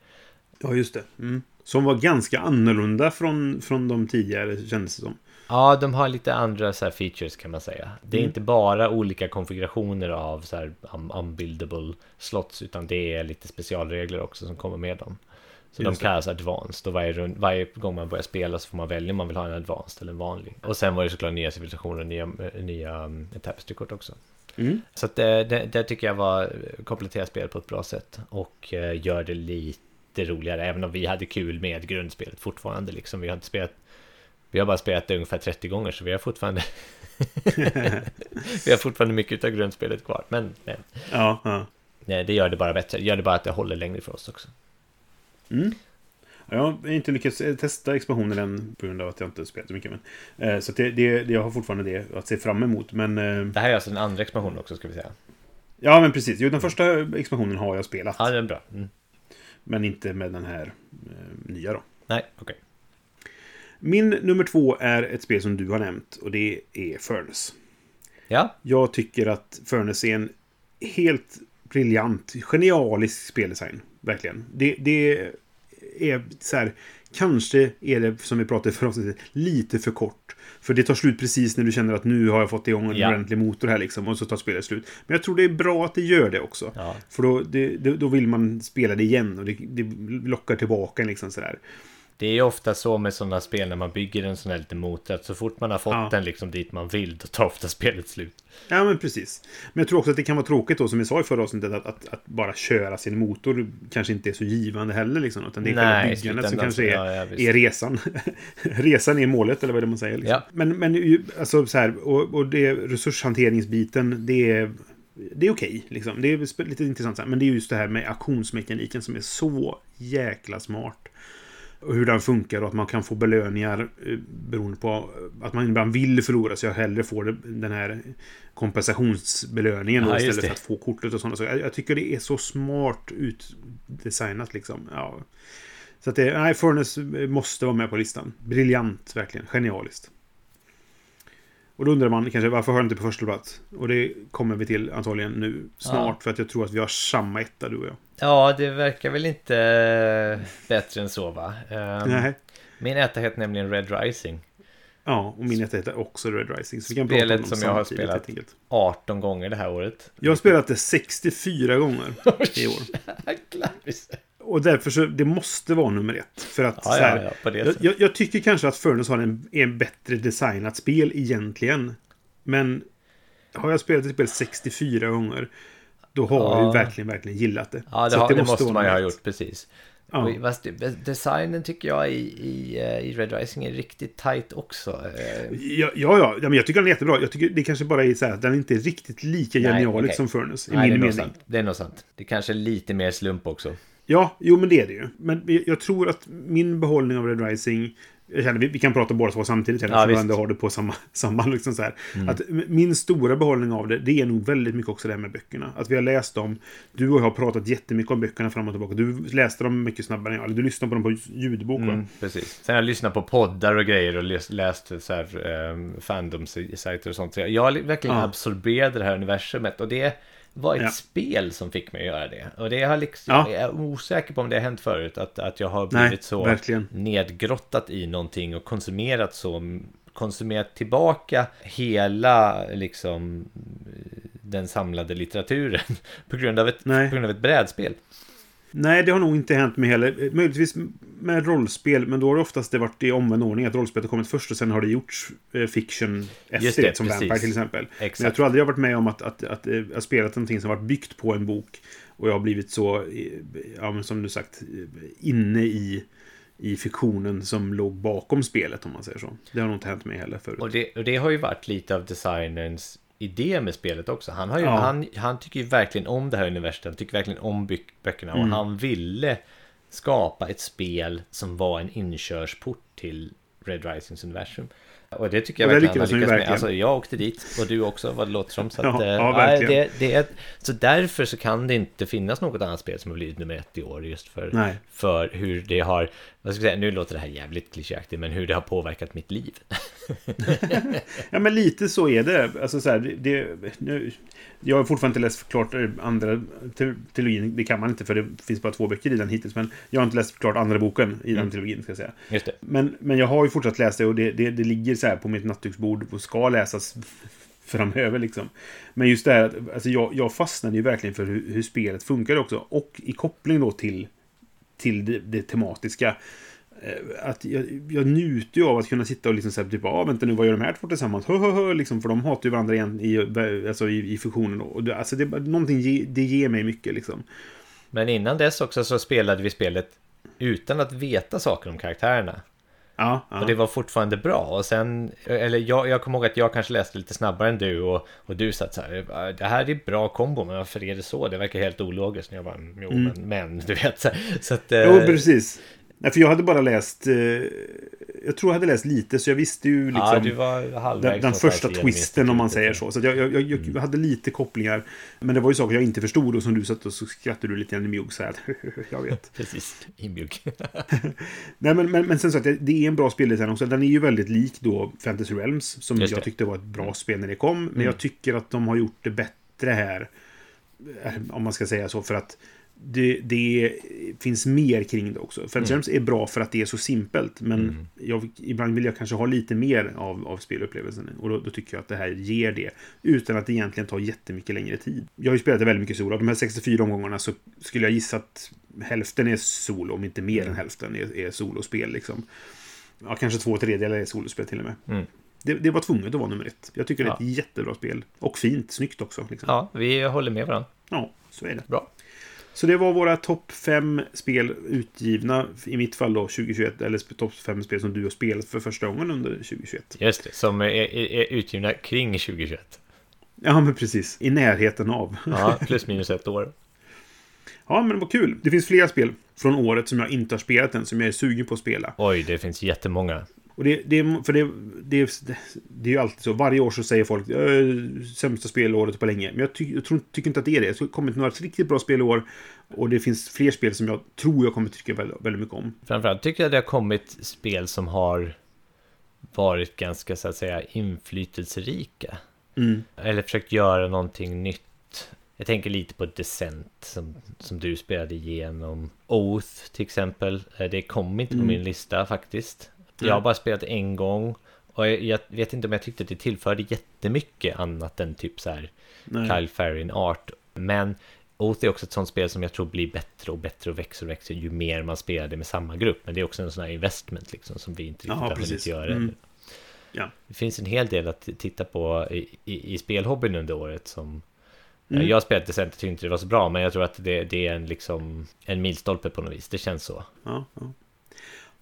Ja, just det. Mm. Som var ganska annorlunda från, från de tidigare, kändes det som. Ja, de har lite andra så features kan man säga. Det är Mm. inte bara olika konfigurationer av så här un- unbuildable slots, utan det är lite specialregler också som kommer med dem. Så Just de det. kallas advanced och varje, rund, varje gång man börjar spela så får man välja om man vill ha en advanced eller en vanlig. Och sen var det såklart nya civilisationer och nya, eh, nya um, tapestry-kort också. Mm. Så att det, det, det tycker jag var kompletterar spelet på ett bra sätt och eh, gör det lite roligare. Även om vi hade kul med grundspelet fortfarande liksom. Vi har inte spelat vi har bara spelat det ungefär 30 gånger så vi har fortfarande *laughs* Vi har fortfarande mycket av grundspelet kvar Men nej, Ja, ja. nej, det gör det bara bättre Det gör det bara att det håller längre för oss också Mm. Ja, Jag har inte lyckats eh, testa expansionen än på grund av att jag inte spelat så mycket. Men, eh, så det, det, jag har fortfarande det att se fram emot. Men, eh, Det här är alltså den andra expansionen också ska vi säga ja, men precis. Jo, den första expansionen har jag spelat. Ja, den är bra mm. Men inte med den här eh, nya då. Nej, okej Min nummer två är ett spel som du har nämnt och det är Furnace. Ja, Jag tycker att Furnace är en helt briljant, genialisk speldesign. Verkligen. Det, det är så här, kanske är det, som vi pratade för avsnittet, lite för kort. För det tar slut precis när du känner att nu har jag fått igång en Ja. ordentlig motor här liksom. Och så tar spelet slut. Men jag tror det är bra att det gör det också. ja, För då, det, då vill man spela det igen och det, det lockar tillbaka liksom sådär. Det är ju ofta så med sådana spel när man bygger en sån här liten motor att så fort man har fått Ja. den liksom dit man vill då tar ofta spelet slut. Ja, men precis. Men jag tror också att det kan vara tråkigt då, som vi sa i förra avsnittet, att, att, att bara köra sin motor kanske inte är så givande heller. Liksom, utan det är Nej, byggandet som kanske är, ja, ja, är resan. *laughs* resan är målet, eller vad är det man säger? Liksom. Ja. Men, men alltså, så här, och, och det resurshanteringsbiten, det är, det är okej. liksom. Det är lite intressant. Men det är just det här med auktionsmekaniken som är så jäkla smart. Och hur den funkar och att man kan få belöningar eh, beroende på att man ibland vill förlora så jag hellre får den här kompensationsbelöningen Ja, istället för att få kortet och sådana saker. Jag, jag tycker det är så smart utdesignat liksom. Ja. Så att det, nej, Furnace måste vara med på listan. Briljant, verkligen. Genialiskt. Och då undrar man kanske varför har den inte på första plats? Och det kommer vi till antagligen nu snart Ja. för att jag tror att vi har samma etta du och jag. Ja, det verkar väl inte bättre än så va? Ehm, Nej. Min etta heter nämligen Red Rising. Ja, och min etta heter också Red Rising. Så vi kan prata Spelet om dem som jag har spelat. helt enkelt. 18 gånger det här året. Jag har spelat det 64 gånger *laughs* i år. Jäklar. Och därför så, det måste vara nummer ett. För att Ja, så här, ja, ja, det jag, jag, tycker kanske att Furnace har en, en bättre designat spel egentligen. Men har jag spelat ett spel 64 gånger då har jag Ja. ju verkligen, verkligen gillat det. Ja, det, Så har, att det måste man ju ha gjort, precis. Ja. Det- designen tycker jag i, i, eh, i Red Rising är riktigt tight också. Eh, Ja, ja, ja, jag tycker den är jättebra. Jag tycker det kanske bara är så här att den inte är riktigt lika genialisk okej. som Furnace, i Nej, det min nog mening. sant. Det är nog sant. Det är kanske är lite mer slump också. Ja, jo men det är det ju. Men jag- jag tror att min behållning av Red Rising jag känner, vi, vi kan prata båda två samtidigt, här, Ja, för vi har det på samma, *laughs* samma liksom så. Mm. Att min stora behållning av det, det är nog väldigt mycket också det här med böckerna. Att vi har läst dem. Du och jag har pratat jättemycket om böckerna fram och tillbaka. Du läste dem mycket snabbare än jag. Eller du lyssnade på dem på ljudbok? Mm, precis. Sen har jag lyssnat på poddar och grejer och läst, läst så här, um, fandom-sajter och sånt. Så jag, jag har verkligen Ja. absorberat det här universumet och det var ett Ja. spel som fick mig att göra det. Och det har liksom, Ja. jag är osäker på om det har hänt förut, att, att jag har Nej, blivit så verkligen. nedgrottat i någonting och konsumerat så konsumerat tillbaka hela liksom den samlade litteraturen *laughs* på grund av ett, Nej. på grund av ett brädspel. Nej, det har nog inte hänt mig heller. Möjligtvis med rollspel, men då har det oftast det varit i omvänd ordning. Att rollspelet har kommit först och sen har det gjorts eh, fiction efter det, som precis. Vampire till exempel. Exakt. Men jag tror aldrig jag har varit med om att, att, att, eh, jag har spelat någonting som varit byggt på en bok. Och jag har blivit så, eh, ja som du sagt, inne i, i fiktionen som låg bakom spelet om man säger så. Det har nog inte hänt mig heller förut. Och det, och det har ju varit lite av designerns idé med spelet också. Han, har ju, Ja. han, han tycker ju verkligen om det här universet. Han tycker verkligen om böckerna. Mm. Och han ville skapa ett spel som var en inkörsport till Red Risings universum. Och det tycker jag verkligen han har lyckats med. Alltså jag åkte dit och du också vad det låter som. Så, att, Ja, eh, ja, nej, det, det är, så därför så kan det inte finnas något annat spel som har blivit nummer ett i år just för, Nej. för hur det har, vad ska jag säga, nu låter det här jävligt klichéaktigt, men hur det har påverkat mitt liv. *laughs* Ja, men lite så är det. Alltså så här, det, nu, jag har fortfarande inte läst klart eh, andra trilogin. Det kan man inte för det finns bara två böcker i den hittills. Men jag har inte läst klart andra boken i den Mm. trilogin, ska jag säga. Men, men jag har ju fortsatt läst det och det, det, det ligger så här på mitt nattduksbord och ska läsas *laughs* framöver liksom. Men just det här, att, alltså jag, jag fastnade ju verkligen för hur, hur spelet funkar också. Och i koppling då till, till det, det tematiska. Eh, att jag, jag njuter ju av att kunna sitta och liksom säga typ, ah, vänta nu, vad gör de här två tillsammans? Hö, hö, hö, liksom, för de hatar ju varandra igen i, alltså, i, i fusionen. Och det, alltså det, någonting ge, det ger mig mycket liksom. Men innan dess också så spelade vi spelet utan att veta saker om karaktärerna. Ja, ja. Och det var fortfarande bra. Och sen, eller jag, jag kommer ihåg att jag kanske läste lite snabbare än du och, och du satt så här, det här är bra kombo, men varför är det så? Det verkar helt ologiskt. Och jag bara, jo, Mm. men, men, du vet. Så, så att, Jo, eh, precis. Nej, för jag hade bara läst... Eh, jag tror jag hade läst lite, så jag visste ju liksom... ja, den, den första i twisten, om man säger så. Så jag, jag, jag, jag hade lite kopplingar. Men det var ju saker jag inte förstod och som du satt och så skrattade du lite grann i mjugg så här. *laughs* jag vet. *laughs* Precis, inbjugg. *laughs* Nej, men, men, men sen så att det, är en bra speldesign också. Den är ju väldigt lik då Fantasy Realms. Som jag tyckte var ett bra spel när det kom. Men Mm. jag tycker att de har gjort det bättre här. eh, Om man ska säga så. För att det, det finns mer kring det också. Fantasy Mm. Är bra för att det är så simpelt. Men jag, ibland vill jag kanske ha lite mer av, av spelupplevelsen. Och då, då tycker jag att det här ger det. Utan att det egentligen tar jättemycket längre tid. Jag har ju spelat det väldigt mycket solo. De här 64 omgångarna så skulle jag gissa att hälften är solo. Om inte mer än hälften är, är solospel. Liksom. Ja, kanske två tredjedelar är solospel till och med. Mm. Det, det var tvunget att vara nummer ett. Jag tycker Ja. det är ett jättebra spel. Och fint, snyggt också. Liksom. Ja, vi håller med varandra. ja, så är det. Bra. Så det var våra topp fem spel utgivna, i mitt fall då 2021, eller topp fem spel som du har spelat för första gången under 2021. Just det, som är, är, är utgivna kring 2021. Ja, men precis. I närheten av. Ja, *laughs* plus minus ett år. Ja, men vad kul. Det finns flera spel från året som jag inte har spelat än, som jag är sugen på att spela. Oj, det finns jättemånga. Och det, det, är- för det, det, det är ju alltid så. Varje år så säger folk sämsta spelåret på länge. Men jag, ty, jag tror, tycker inte att det är det. Det har kommit några riktigt bra spel i år. Och det finns fler spel som jag tror jag kommer tycka väldigt, väldigt mycket om. Framförallt tycker jag det har kommit spel som har varit ganska så att säga inflytelserika. Mm. Eller försökt göra någonting nytt. Jag tänker lite på Descent som, som du spelade igenom. Oath till exempel. Eh, Det kom inte på Mm. min lista faktiskt. Jag har bara spelat en gång. Och jag, jag vet inte om jag tyckte att det tillförde jättemycket annat än typ så här Nej. Kyle Farrin art. Men Oath är också ett sånt spel som jag tror blir bättre och bättre och växer och växer ju mer man spelar det med samma grupp. Men det är också en sån här investment liksom som vi inte riktigt har hunnit göra. Mm. Ja. Det finns en hel del att titta på i, i, i spelhobbyn under året som Mm. Jag det sen, tyckte inte det var så bra, men jag tror att det, det är en, liksom, en milstolpe på något vis. Det känns så. Ja, ja.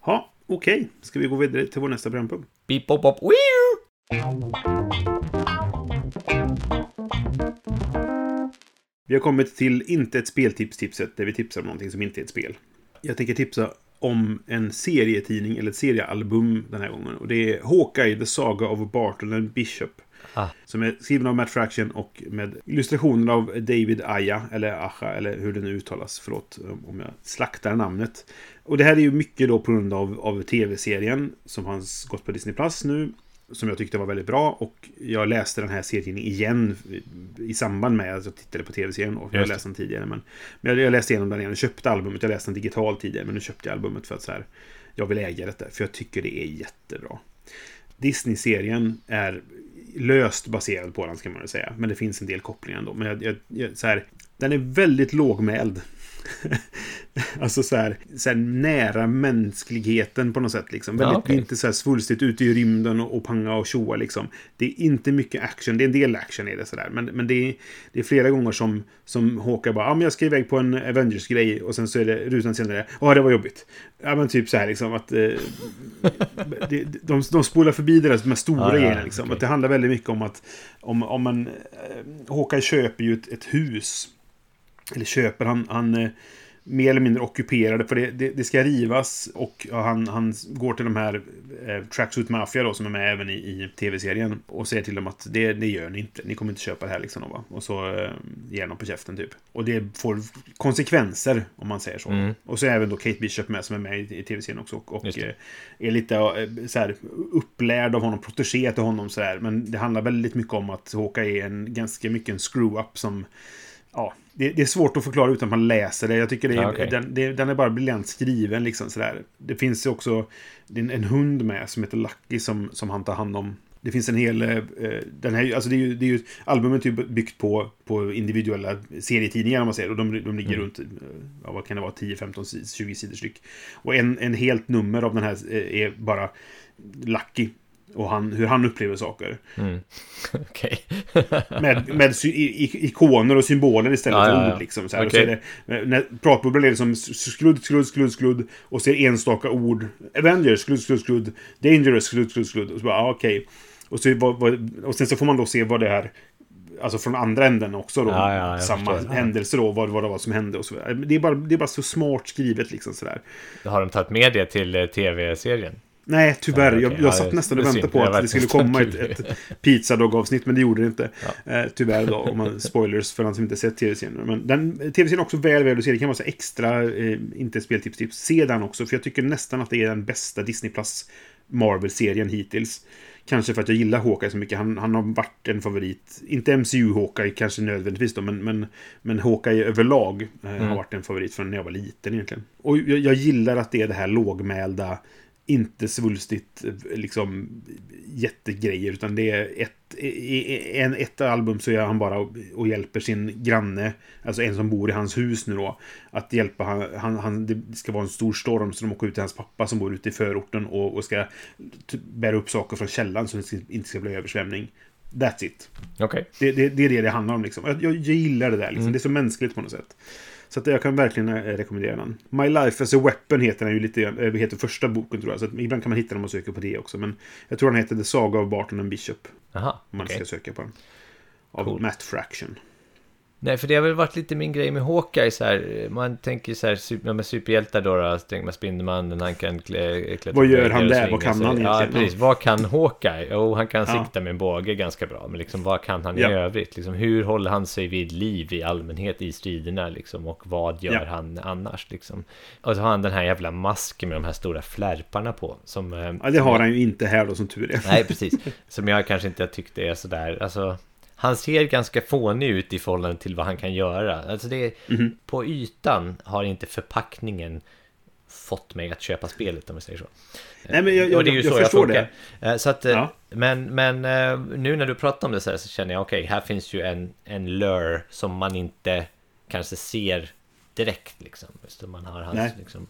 ja okej. Ska vi gå vidare till vår nästa programpunkt? Beep, bop, bop, wee! Vi har kommit till inte ett speltips-tipset där vi tipsar om någonting som inte är ett spel. Jag tänker tipsa om en serietidning eller ett seriealbum den här gången. Och det är Hawkeye, The Saga of Barton and Bishop. Ah. Som är skriven av Matt Fraction och med illustrationer av David Aya, eller Aja, eller hur det nu uttalas. Förlåt om jag slaktar namnet. Och det här är ju mycket då på grund av, av tv-serien som har gått på Disney Plus nu. Som jag tyckte var väldigt bra. Och jag läste den här serien igen i samband med att jag tittade på tv-serien. Och jag läste den tidigare. Men, men jag läste igenom den igen och köpte albumet. Jag läste den digitalt tidigare. Men nu köpte jag albumet för att så här, jag vill äga detta. För jag tycker det är jättebra. Disney-serien är löst baserad på den ska man väl säga. Men det finns en del kopplingar ändå. Men jag, jag, jag, så här, den är väldigt lågmäld. *laughs* alltså så här, så här nära mänskligheten på något sätt. Liksom. Ja, Väldigt, okej. Inte så här svulstigt ute i rymden och, och panga och tjoa liksom. Det är inte mycket action. Det är en del action är det sådär. Men, men det, är, det är flera gånger som, som Håkan bara, ja men jag ska iväg på en Avengers-grej och sen så är det rutan senare, ja det var jobbigt. Ja men typ så här liksom att eh, *laughs* det, de, de spolar förbi det där de här stora Ja, ja, grejerna liksom. Att det handlar väldigt mycket om att om, om man, eh, Håkan köper ju ett, ett hus eller köper han, han eh, mer eller mindre ockuperade. För det, det, det ska rivas och han, han går till de här eh, Tracksuit Mafia då, som är med även i, i tv-serien. Och säger till dem att det, det gör ni inte. Ni kommer inte köpa det här liksom. Va? Och så eh, ger de på käften typ. Och det får konsekvenser, om man säger så. Mm. Och så är även då Kate Bishop med, som är med i, i tv-serien också. Och, och eh, är lite eh, så här, upplärd av honom, protegé till honom så här. Men det handlar väldigt mycket om att Hawkeye är en, ganska mycket en screw-up som ja, det, det är svårt att förklara utan att man läser det. Jag tycker det är, Ja, okej. den, det, den är bara briljant skriven. Liksom, sådär. Det finns ju också det en, en hund med som heter Lucky som, som han tar hand om. Det finns en hel... Eh, den här, alltså det är ju, det är ju, albumet är byggt på, på individuella serietidningar om man säger. Och de, de ligger Mm. runt, eh, ja, vad kan det vara, 10, 15, 20 sidor styck. Och en, en helt nummer av den här eh, är bara Lucky. Och han, hur han upplever saker. Mm. *laughs* Okej. Med, med ikoner och symboler istället Ja, för ja, ord. Liksom, så här. Och så är det, när pratbubblan är det som skrudd, skrudd, skrudd, skrudd. Och så är det enstaka ord. Avengers, skrudd, skrudd, skrudd. Dangerous, skrudd, skrudd, skrudd. Och så bara, ah, okej. Och, så, vad, vad, och sen så får man då se vad det här... Alltså från andra änden också då. Ja, ja, samma förstår. händelse då, vad, vad det var som hände och så vidare. Det är bara, det är bara så smart skrivet liksom sådär. Har de tagit med det till eh, tv-serien? Nej, tyvärr. Ja. Jag, Ja, jag satt nästan och väntade på att det skulle komma ett, ett pizzadog-avsnitt, men det gjorde det inte. Eh, tyvärr då, om man spoilers för den som inte sett tv-serien. Men den tv-serien är också väl värd att se. Det kan vara så extra, eh, inte speltips, tips. Se den också, för jag tycker nästan att det är den bästa Disney Plus Marvel-serien hittills. Kanske för att jag gillar Hawkeye så mycket. Han, han har varit en favorit. Inte MCU Hawkeye kanske nödvändigtvis då, men, men, men Hawkeye överlag eh, Mm. har varit en favorit från när jag var liten egentligen. Och jag, jag gillar att det är det här lågmälda, inte svulstigt, liksom jättegrejer, utan det är ett, en, ett album så är han bara och, och hjälper sin granne, alltså en som bor i hans hus nu då, att hjälpa han, han, han det ska vara en stor storm så de åker ut till hans pappa som bor ute i förorten och, och ska t- bära upp saker från källan så det inte ska bli översvämning. That's it. Okej. Det, det, det är det det handlar om. Liksom. Jag, jag, jag gillar det där. Liksom. Mm. Det är så mänskligt på något sätt. Så att jag kan verkligen eh, rekommendera den. My Life as a Weapon heter den ju lite eh, heter första boken tror jag. Så ibland kan man hitta den om man söker på det också. Men jag tror den heter The Saga of Barton and Bishop. Aha, Om man okej. ska söka på den. Av Cool. Matt Fraction. Nej, för det har väl varit lite min grej med Hawkeye så här. Man tänker så här, super, ja, men superhjältar då, då så tänker man Spindelmannen, han kan klä, klättra Vad gör han där? Vad kan han Ja, egentligen? precis. Vad kan Hawkeye? Jo, han kan Ja. sikta med en båge ganska bra, men liksom vad kan han Ja. i övrigt? Liksom, hur håller han sig vid liv i allmänhet i striderna liksom? Och vad gör Ja. han annars liksom? Och så har han den här jävla masken med de här stora flärparna på. Som, eh, Ja, det har han ju inte här då som tur är. Nej, precis. *laughs* Som jag kanske inte tyckte är sådär, alltså han ser ganska fånig ut i förhållande till vad han kan göra. Alltså det, Mhm. på ytan har inte förpackningen fått mig att köpa spelet om vi säger så. Nej, men jag, jag, Och det är ju jag så jag förstår funkar. Eh, Så att, eh, Ja. men, men eh, nu när du pratar om det så, här så känner jag okej, här finns ju en, en lure som man inte kanske ser direkt liksom. Man har hans, liksom,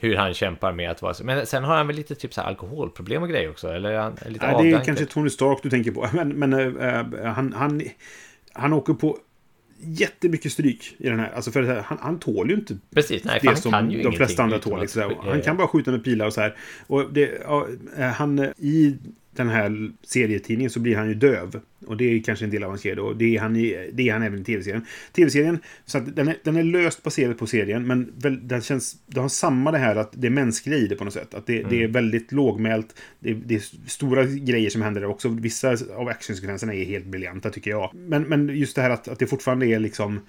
hur han kämpar med att vara så. Men sen har han väl lite typ så alkoholproblem och grejer också? Eller är han är lite Ja, det är kanske Tony Stark du tänker på. *laughs* Men, men äh, han, han, han åker på jättemycket stryk i den här. Alltså för att han, han tål ju inte Precis, nej, det som de flesta andra tål. Liksom. Han kan bara skjuta med pilar och så här. Och det, ja, eh, han, I den här serietidningen så blir han ju döv. Och det är kanske en del av hans kedja. Och det är han, i, det är han även i tv-serien. Tv-serien, så den, är, den är löst baserad på serien. Men väl, den känns, det har samma det här att det är mänskliga i det på något sätt. Att det, det är Mm. väldigt lågmält. Det, det är stora grejer som händer där också. Vissa av actionsekvenserna är helt briljanta tycker jag. Men, men just det här att, att det fortfarande är liksom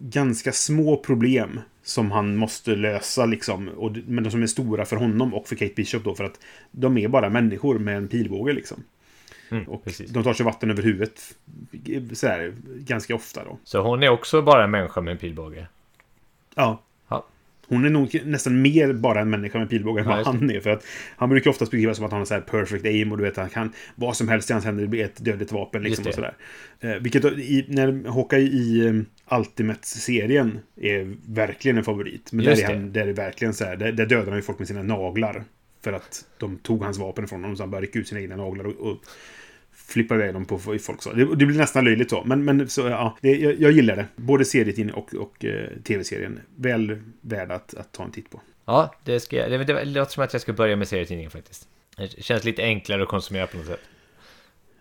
ganska små problem som han måste lösa liksom. Och, men som är stora för honom och för Kate Bishop då för att de är bara människor med en pilbåge liksom. Mm, Och precis. de tar sig vatten över huvudet så här, ganska ofta då. Så hon är också bara en människa med en pilbåge? Ja. Hon är nog nästan mer bara en människa med pilbåge än vad han är. För att han brukar oftast beskrivas som att han har så här perfect aim och du vet han kan vad som helst i hans händer blir ett dödligt vapen. Liksom, och sådär. Eh, vilket i, när Hawkeye i eh, Ultimate-serien är verkligen en favorit. Men där är, det. han, där är verkligen så här, där, där dödar han ju folk med sina naglar. För att de tog hans vapen ifrån honom så han bara ryckte ut sina egna naglar och, och flippade iväg dem på i folk. Så. Det, det blir nästan löjligt så. Men, men så, ja, det, jag, jag gillar det. Både serietidningen och, och eh, tv-serien. Väl värd att, att ta en titt på. Ja, det, ska jag, det, det låter som att jag ska börja med serietidningen faktiskt. Det känns lite enklare att konsumera på något sätt.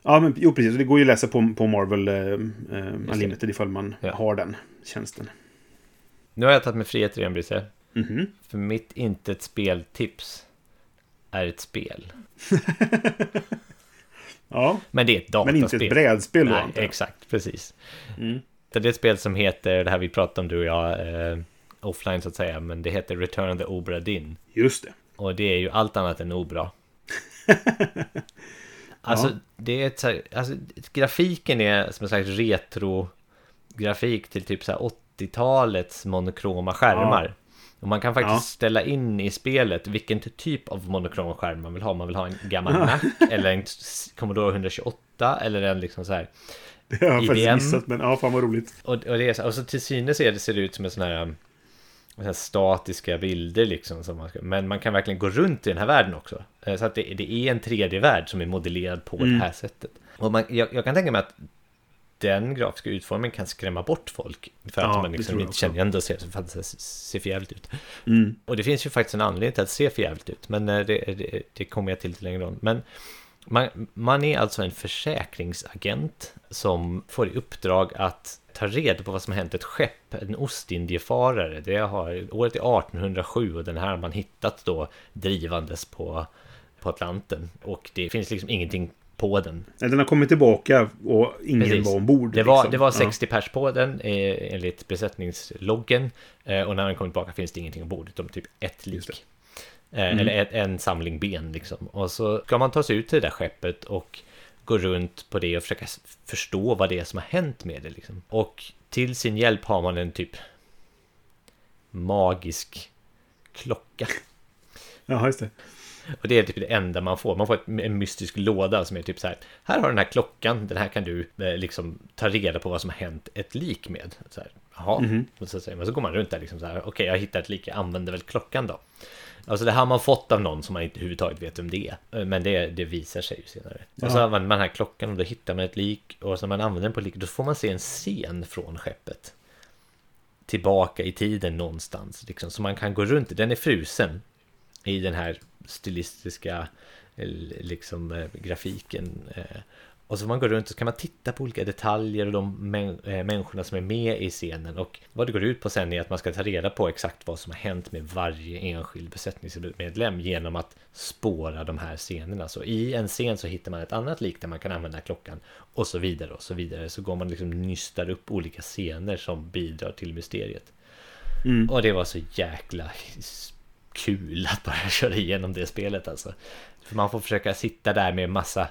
Ja, men jo, precis. Det går ju att läsa på, på Marvel eh, eh. Unlimited ifall man Ja. har den tjänsten. Nu har jag tagit mig frihet igen, Brisse. Mhm. För mitt inte ett speltips är ett spel. *laughs* Ja, Men det är ett dataspel. men inte ett brädspel då. Nej, antar jag. exakt, precis. Mm. Det är ett spel som heter, det här vi pratade om du och jag, eh, offline så att säga, men det heter Return of the Obra Dinn. Just det. Och det är ju allt annat än obra. *laughs* alltså, Ja. det är ett, alltså, grafiken är som en slags retro-grafik till typ så här 80-talets monokroma skärmar. Och man kan faktiskt Ja. ställa in i spelet vilken typ av monokroma skärm man vill ha. Man vill ha en gammal Mac eller en Commodore 128 eller en liksom så här. *laughs* Det har jag faktiskt IBM. missat, men ja, fan vad roligt. Och, och, det är och så till synes är det, ser det ut som en sån här, um, här statiska bilder liksom. Som man ska, men man kan verkligen gå runt i den här världen också. Eh, Så att det, det är en 3D-värld som är modellerad på Mm. det här sättet. Och man, jag, jag kan tänka mig att den grafiska utformningen kan skrämma bort folk. För att Ja, man liksom inte känner igen det och ser, det ser för jävligt ut. Mm. Och det finns ju faktiskt en anledning till att det ser för jävligt ut. Men eh, det, det, det kommer jag till lite längre om. Men man, man är alltså en försäkringsagent som får i uppdrag att ta reda på vad som har hänt ett skepp, en ostindiefarare. Det har, året är 1807 och den här har man hittat då drivandes på, på Atlanten. Och det finns liksom ingenting på den. Den har kommit tillbaka och ingen Precis. var ombord. Det var, liksom. det var Ja. 60 pers på den eh, enligt besättningsloggen. Eh, och när den kommer tillbaka finns det ingenting ombord utom typ ett lik. Eh, Eller ett, en samling ben liksom. Och så ska man ta sig ut till det där skeppet och gå runt på det och försöka förstå vad det är som har hänt med det liksom. Och till sin hjälp har man en typ magisk klocka. Jaha, just det. Och det är typ det enda man får. Man får ett, en mystisk låda som är typ så här. Här har den här klockan. Den här kan du eh, liksom ta reda på vad som har hänt ett lik med. Så här, Jaha, Mhm. och så, säger man, så går man runt där liksom så här. Okej, jag hittar ett lik. Jag använder väl klockan då. Alltså det här har man fått av någon som man inte överhuvudtaget vet vem det är. Eh, Men det, det visar sig ju senare. Och så Ja. använder man den här klockan och då hittar man ett lik. Och så när man använder den på liket då får man se en scen från skeppet. Tillbaka i tiden någonstans. Liksom. Så man kan gå runt. Den är frusen i den här stilistiska eh, liksom eh, grafiken. eh. Och så man går runt så kan man titta på olika detaljer och de män, människorna som är med i scenen. Och vad det går ut på sen är att man ska ta reda på exakt vad som har hänt med varje enskild besättningsmedlem genom att spåra de här scenerna. Så i en scen så hittar man ett annat lik där man kan använda klockan och så vidare och så vidare. Så går man liksom nystar upp olika scener som bidrar till mysteriet. Mm. Och det var så jäkla kul att bara *laughs* köra igenom det spelet alltså. För man får försöka sitta där med massa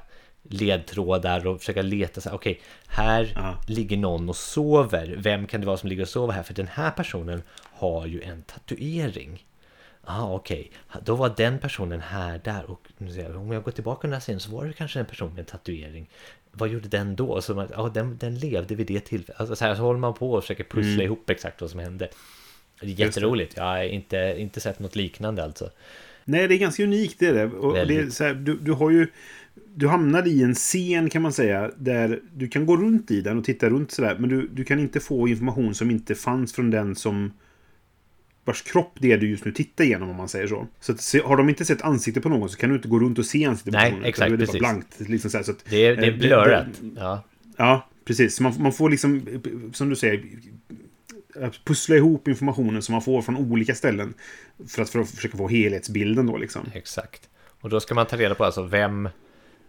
ledtrådar och försöka leta så här, okej, här Ja. ligger någon och sover. Vem kan det vara som ligger och sover här? För den här personen har ju en tatuering. Ja, ah, okej. Då var den personen här, där. Och jag, om jag går tillbaka den här scenen så var det kanske en person med en tatuering. Vad gjorde den då? Så man, ja, den, den levde vid det tillfället. Alltså, så här så håller man på och försöker pussla Mm. ihop exakt vad som hände. Det är det. jätteroligt. Jag har inte, inte sett något liknande alltså. Nej, det är ganska unikt det är det. Och det är så här, du, du har ju... Du hamnar i en scen kan man säga där du kan gå runt i den och titta runt sådär. Men du, du kan inte få information som inte fanns från den som vars kropp det är du just nu tittar igenom om man säger så. Så att, har de inte sett ansikte på någon så kan du inte gå runt och se ansiktet på Nej, personen. utan exakt, då är det precis. blankt. Liksom så här, så att, Det är, det är eh, blurrat. Ja, Ja, precis. Man, man får liksom, som du säger, pussla ihop informationen som man får från olika ställen. För att, för att försöka få helhetsbilden då liksom. exakt. Och då ska man ta reda på alltså vem,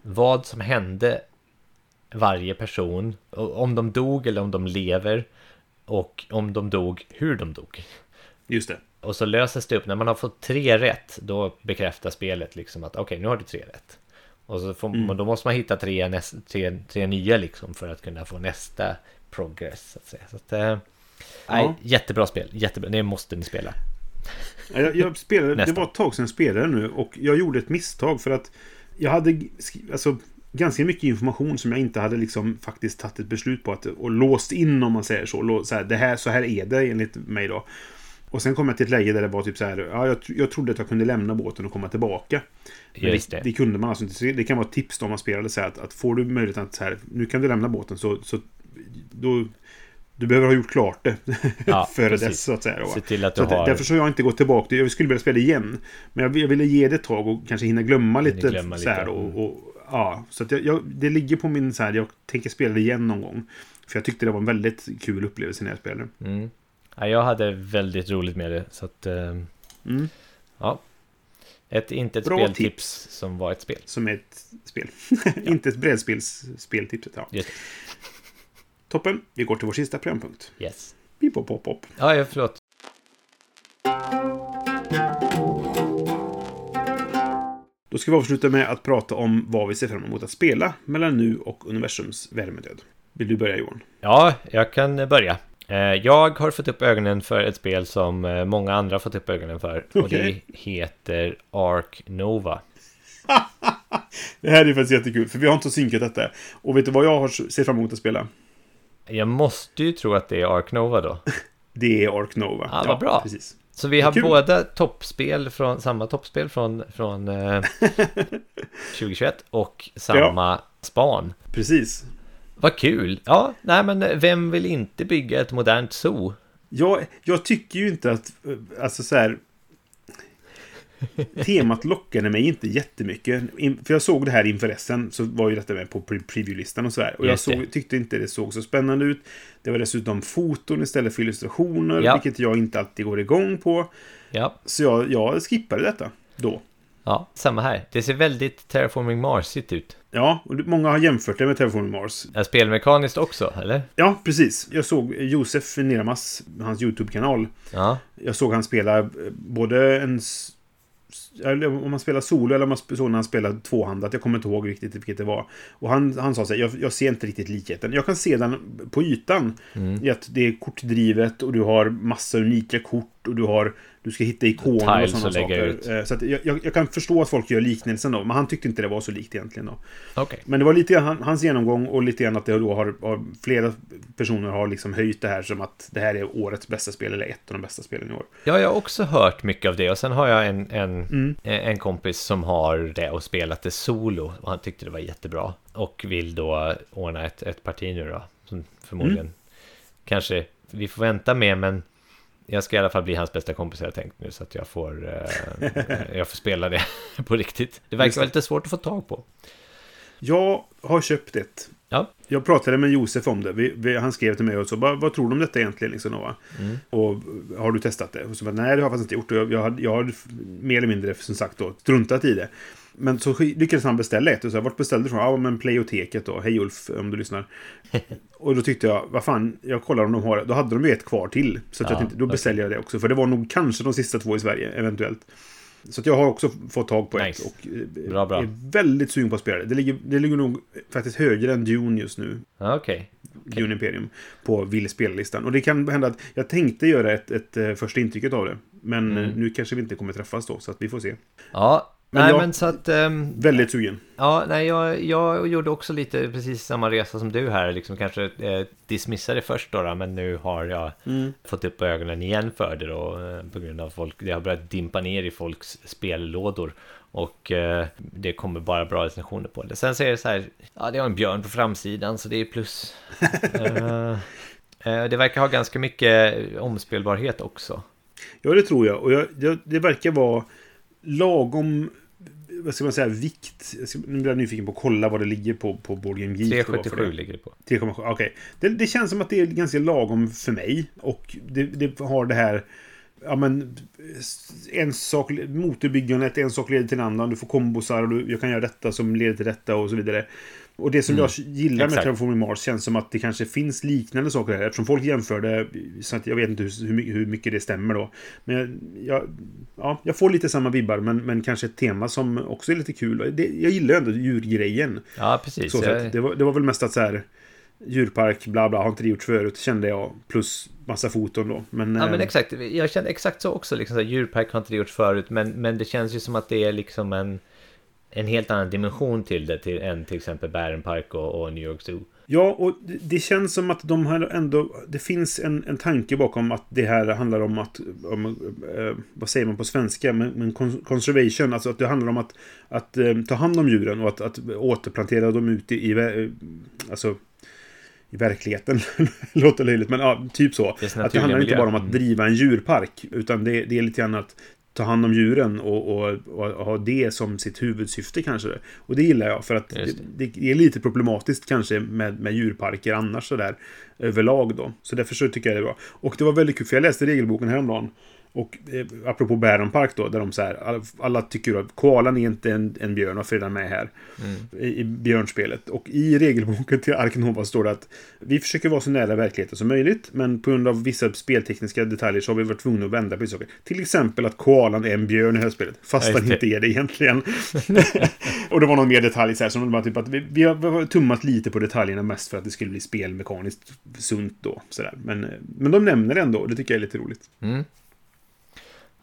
vad som hände varje person. Om de dog eller om de lever. Och om de dog, hur de dog. Just det. Och så löses det upp, när man har fått tre rätt, då bekräftar spelet liksom att okej, nu har du tre rätt. Och så får, Mm. då måste man hitta tre, näst, tre, tre nya liksom för att kunna få nästa progress. Så att säga. Så att, nej, jättebra spel, jättebra, det måste ni spela. Ja, Jag, jag spelade, det var ett tag sedan jag spelade nu och jag gjorde ett misstag för att jag hade alltså, ganska mycket information som jag inte hade liksom faktiskt tagit ett beslut på att, och låst in om man säger så. Så, här, det här, så här är det enligt mig då. Och sen kom jag till ett läge där det var typ så här, ja, jag, jag trodde att jag kunde lämna båten och komma tillbaka. Men det, det. det kunde man alltså inte. Det kan vara ett tips då om man spelade så här att, att får du möjligheten att så här, nu kan du lämna båten så, så då, du behöver ha gjort klart det *laughs* Ja, före precis. dess så att säga. Då. Se till att du Så har... Därför så har jag inte gått tillbaka. Jag skulle vilja spela igen. Men jag, jag ville ge det ett tag och kanske hinna glömma Hinna lite. glömma så lite, och, mm. och, ja, så att jag, jag, det ligger på min så här, jag tänker spela det igen någon gång. För jag tyckte det var en väldigt kul upplevelse när jag spelade. Mm. Ja, jag hade väldigt roligt med det. Så att, eh, Mm. ja. Ett, inte ett Bra speltips tips. som var ett spel. Som ett spel. *laughs* Inte ett brädspels speltipset. Ja. Just Toppen. Vi går till vår sista programpunkt. Yes. Pip, pop, pop, pop. Ja, ja, förlåt. Då ska vi avsluta med att prata om vad vi ser fram emot att spela mellan nu och universums värmedöd. Vill du börja Johan? Ja, jag kan börja. Eh, Jag har fått upp ögonen för ett spel som eh, många andra har fått upp ögonen för. Och Okej. det heter Ark Nova. *laughs* Det här är faktiskt jättekul, för vi har inte synkat detta. Och vet du vad jag ser fram emot att spela? Jag måste ju tro att det är Ark Nova då. *laughs* Det är Ark Nova. Ja, vad bra. Precis. Så vi har Kul. båda toppspel från, samma toppspel från, från eh, *laughs* 2021 och samma span. Precis. Vad kul! Ja, nej men vem vill inte bygga ett modernt zoo? Jag, jag tycker ju inte att, eh, alltså så här... *laughs* Temat lockade mig inte jättemycket. In, för jag såg det här inför resten, så var ju detta med på pre- preview-listan och så här. Och jag såg, tyckte inte det såg så spännande ut. Det var dessutom foton istället för illustrationer, Ja. vilket jag inte alltid går igång på. Ja, Så jag, jag skippade detta då. ja, samma här. Det ser väldigt Terraforming Marsigt ut. Ja, och många har jämfört det med Terraforming Mars. Är spelmekaniskt också, eller? Ja, precis. Jag såg Josef Niramas, hans YouTube-kanal. Ja, Jag såg han spela eh, både en... om man spelar solo eller om man såg när han spelade tvåhandat. Jag kommer inte ihåg riktigt vilket det var. Och han, han sa så här, jag, jag ser inte riktigt likheten. Jag kan se den på ytan. Mm. I att det är kortdrivet och du har massa unika kort och du har... Du ska hitta ikoner och sådana saker. ut. Eh, Så att jag, jag, jag kan förstå att folk gör liknelsen då. Men han tyckte inte det var så likt egentligen då. okej. Men det var lite grann han- hans genomgång och lite grann att det då har, har flera personer har liksom höjt det här som att det här är årets bästa spel eller ett av de bästa spelen i år. Ja, jag har också hört mycket av det och sen har jag en, en, Mm. en kompis som har det och spelat det solo och han tyckte det var jättebra och vill då ordna ett, ett parti nu då som förmodligen Mm. kanske vi får vänta med men jag ska i alla fall bli hans bästa kompis har jag tänkt nu så att jag får, eh, jag får spela det *laughs* på riktigt. Det verkar vara lite svårt att få tag på. Jag har köpt ett. Ja. Jag pratade med Josef om det. Vi, vi, han skrev till mig och så, vad, vad tror du om detta egentligen? Liksom, Nova? Mm. Och har du testat det? Och så bara, nej, det har jag faktiskt inte gjort. Och jag, jag, har mer eller mindre, som sagt, då, struntat i det. Men så lyckades han beställa ett. Och så, här, vart beställde du från? Ja, men Playoteket då. Hej Ulf, om du lyssnar. *laughs* och då tyckte jag, vad fan, jag kollar om de har Då hade de ju ett kvar till. Så Ja, jag tänkte, då okej. beställer jag det också. För det var nog kanske de sista två i Sverige, eventuellt. Så att jag har också fått tag på Nice. ett. Och eh, Bra, bra. är väldigt sugen på att spela det. Det ligger, det ligger nog faktiskt högre än Dune just nu. Okej. Dune Imperium. På vill spela-listan. Och det kan hända att jag tänkte göra ett, ett, eh, första intrycket av det. Men Mm. eh, nu kanske vi inte kommer träffas då. Så att vi får se. Ja, Men nej jag- men så att... ehm, Väldigt sugen. Ja, nej, jag, jag gjorde också lite precis samma resa som du här, liksom kanske eh, dismissade först då, då, men nu har jag fått upp ögonen igen för det då, eh, på grund av folk, det har börjat dimpa ner i folks spellådor och eh, det kommer bara bra recensioner på det. Sen säger det så här, ja det har en björn på framsidan så det är plus. *laughs* eh, det verkar ha ganska mycket omspelbarhet också. Ja, det tror jag. Och jag, jag, det verkar vara lagom... Vad ska man säga? Vikt. Nu blir jag nyfiken på att kolla vad det ligger på, på Board Game Geek. då, för 377 det. ligger det på. 3,7, okej. Det, det känns som att det är ganska lagom för mig. Och det, det har det här... Ja men... En sak... Motorbyggandet, en sak leder till en annan. Du får kombosar och du, jag kan göra detta som leder till detta och så vidare. Och det som Mm, jag gillar med. Terraforming Mars känns som att det kanske finns liknande saker här. Eftersom folk jämför det. Så att jag vet inte hur, hur mycket- det stämmer då. Men jag, ja, jag får lite samma vibbar. Men, men kanske ett tema som också är lite kul. Det, jag gillar ändå djurgrejen. Ja, precis. Så Jag-. Det, var, det var väl mest att så här djurpark, bla bla, har inte det gjorts förut, kände jag. Plus massa foton då. Men, Ja men eh, exakt, jag kände exakt så också. Liksom, så här, djurpark har inte det gjorts förut, men, men det känns ju som att det är liksom en, en helt annan dimension till det till, än till exempel Bärenpark och, och New York Zoo. Ja, och det, känns som att de har ändå... Det finns en, en tanke bakom att det här handlar om att... Om, eh, vad säger man på svenska? Men, men con- conservation, alltså att det handlar om att, att eh, ta hand om djuren och att, att återplantera dem ute i... vä- Alltså... I verkligheten. *laughs* Låter löjligt, men ja, typ så. Att det handlar inte bara om att Mm. driva en djurpark. Utan det, det är lite grann att ta hand om djuren och, och, och ha det som sitt huvudsyfte kanske. Och det gillar jag för att det. Just Det, är lite problematiskt kanske med, med djurparker annars sådär överlag då. Så därför så tycker jag det är bra. Och det var väldigt kul för jag läste regelboken häromdagen. Och eh, apropå Bäron Park då, där de så här, alla, alla tycker att koalan är inte en, en björn, varför är den med här? I, I björnspelet. Och i regelboken till Ark Nova står det att vi försöker vara så nära verkligheten som möjligt, men på grund av vissa speltekniska detaljer så har vi varit tvungna att vända på saker. Till exempel att koalan är en björn i det här spelet, fast den inte är det egentligen. *laughs* och det var någon mer detalj så här, som var typ att vi, vi har tummat lite på detaljerna mest för att det skulle bli spelmekaniskt sunt då. Så där. Men, eh, men de nämner det ändå, och det tycker jag är lite roligt.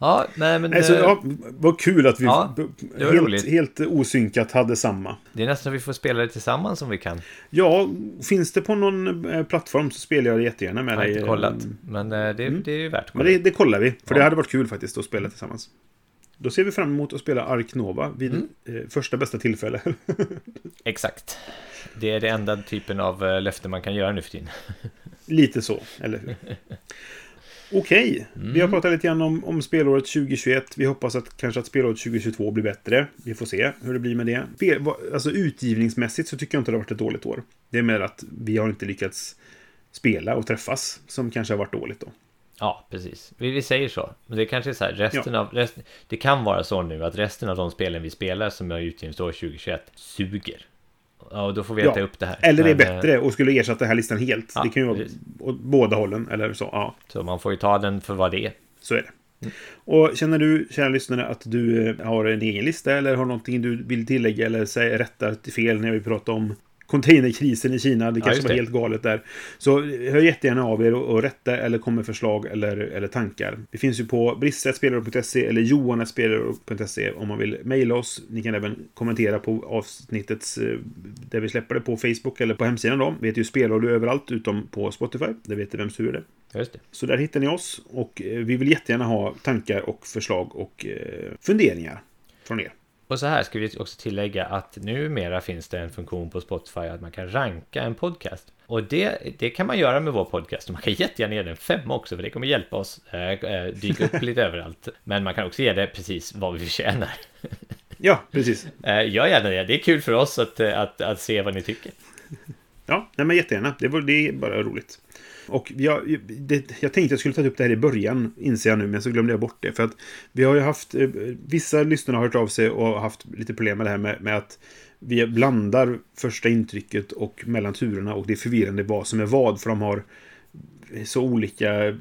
Ja, nej men... Nej, så, eh, ja, vad kul att vi Ja, helt, helt osynkat hade samma. Det är nästan vi får spela det tillsammans om vi kan. Ja, finns det på någon eh, plattform så spelar jag det jättegärna med Jag har dig. inte kollat. Mm. Men eh, det, det är ju värt att Men det, det kollar vi, för Ja. det hade varit kul faktiskt att spela tillsammans. Då ser vi fram emot att spela Ark Nova vid Mm. eh, första bästa tillfälle. *laughs* Exakt. Det är det enda typen av eh, löfte man kan göra nu för tiden. Lite så, eller hur? *laughs* Okej, vi Mm. har pratat lite grann om, om spelåret 2021. Vi hoppas att kanske att spelåret 2022 blir bättre. Vi får se hur det blir med det. Spel, alltså utgivningsmässigt så tycker jag inte det har varit ett dåligt år. Det är mer att vi har inte lyckats spela och träffas som kanske har varit dåligt då. Ja, precis. Vi, vi säger så. Men det kanske är så här, resten av... Rest, det kan vara så nu att resten av de spelen vi spelar som är utgivningsår 2021 suger. Ja, då får vi äta upp det här. Eller är Men, eh, bättre och skulle ersätta den här listan helt. Ja, det kan ju vara precis. åt båda hållen. Eller så, ja. Så man får ju ta den för vad det är. Så är det. Och känner du, kära lyssnare, att du eh, har en egen lista eller har någonting du vill tillägga eller säga rätta till fel när vi pratar om containerkrisen i Kina. Det kanske just var helt galet där. Så hör jättegärna av er och, och rätta eller kom med förslag eller, eller tankar. Vi finns ju på brisse.spelare.se eller johan.spelare.se om man vill mejla oss. Ni kan även kommentera på avsnittets eh, där vi släpper det på Facebook eller på hemsidan då. Vi heter ju Spelradio överallt utom på Spotify. Det vet vem sur är. Just det. Så där hittar ni oss och eh, vi vill jättegärna ha tankar och förslag och eh, funderingar från er. Och så här ska vi också tillägga att numera finns det en funktion på Spotify att man kan ranka en podcast. Och det, det kan man göra med vår podcast. Man kan jättegärna ge den en femma också för det kommer hjälpa oss eh, dyka upp lite *laughs* överallt. Men man kan också ge det precis vad vi förtjänar. Ja, precis. *laughs* Eh, gör gärna det. Det är kul för oss att, att, att se vad ni tycker. Ja, nej, men jättegärna. Det, var, det är bara roligt. Och jag, det, jag tänkte jag skulle ta upp det här i början, inser jag nu, men så glömde jag bort det. För att vi har ju haft, eh, vissa lyssnare har hört av sig och haft lite problem med det här med, med att vi blandar första intrycket och mellan turerna och det är förvirrande vad som är vad, för de har så olika eh,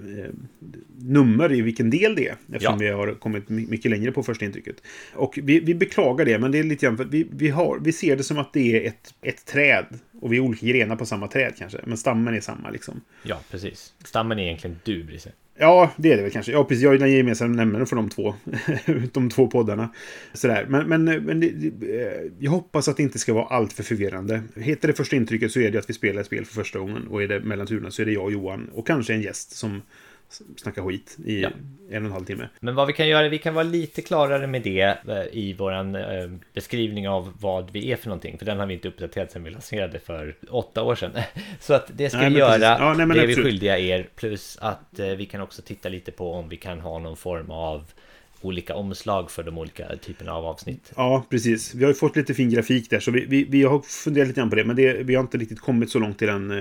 nummer i vilken del det är. Eftersom Ja. vi har kommit my- mycket längre på första intrycket. Och vi, vi beklagar det, men det är lite grann för vi, vi, har, vi ser det som att det är ett, ett träd. Och vi är olika grenar på samma träd kanske. Men stammen är samma liksom. Ja, precis. Stammen är egentligen du, Brisse. Ja, det är det väl kanske. Ja, precis. Jag är den gemensamma nämnaren för de två. *laughs* de två poddarna. Sådär. Men, men, eh, men det, det, eh, jag hoppas att det inte ska vara allt för förvirrande. Heter det första intrycket så är det att vi spelar ett spel för första gången. Och är det mellan turerna så är det jag och Johan. Och kanske en gäst som snackar skit i Ja. en och en halv timme. Men vad vi kan göra, vi kan vara lite klarare med det eh, i våran eh, beskrivning av vad vi är för någonting. För den har vi inte uppdaterat sedan vi lanserade för åtta år sedan. *laughs* Så att det ska Nej, vi göra. Ja, nej, det är vi skyldiga er. Plus att eh, vi kan också titta lite på om vi kan ha någon form av olika omslag för de olika typerna av avsnitt. Ja, precis. Vi har ju fått lite fin grafik där, så vi, vi, vi har funderat lite grann på det. Men det, vi har inte riktigt kommit så långt i den, eh,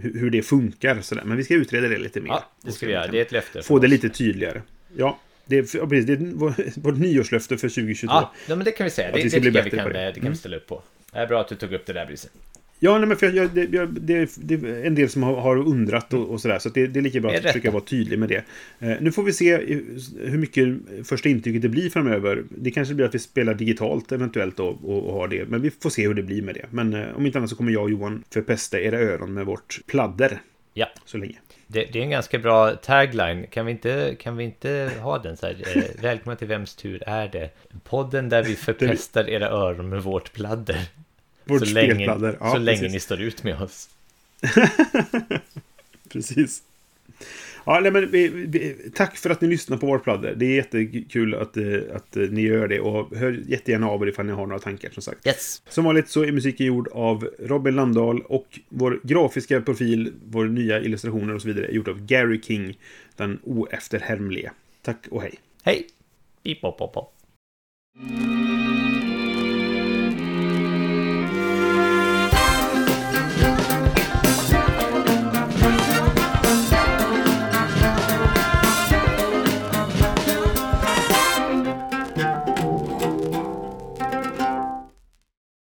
hur, det funkar. Sådär. Men vi ska utreda det lite mer. Ja, det ska vi göra. Det är ett löfte. Få det lite tydligare. Ja, det är, ja, precis, det är vår- *laughs* vårt nyårslöfte för 2022. Ja, men det kan vi säga. Det, det jag vi kan, det. eh, det kan Mm. vi ställa upp på. Det är bra att du tog upp det där, Brisse. Ja, nej, men för jag, det, jag, det, det är en del som har, har undrat och, och sådär. Så att det, det är lika bra är att försöka vara tydlig med det. Eh, nu får vi se eh, hur mycket första intrycket det blir framöver. Det kanske blir att vi spelar digitalt eventuellt då, och, och har det. Men vi får se hur det blir med det. Men eh, om inte annat så kommer jag och Johan förpesta era öron med vårt pladder. Ja. Så länge. Det, det är en ganska bra tagline. Kan vi inte, kan vi inte ha den så här? Eh, välkomna till Vems tur är det? Podden där vi *laughs* förpestar era öron med vårt pladder. Så länge. Ja, så länge ni står ut med oss. *laughs* Precis. Ja, nej, men vi, vi, tack för att ni lyssnar på vårt pladder. Det är jättekul att, eh, att eh, ni gör det. Och hör jättegärna av er ifall ni har några tankar, som sagt. Yes! Som vanligt så är musiken gjord av Robin Landahl och vår grafiska profil, vår nya illustrationer och så vidare är gjort av Gary King, den oefterhärmlige. Tack och hej. Hej! Pip, pop, pop.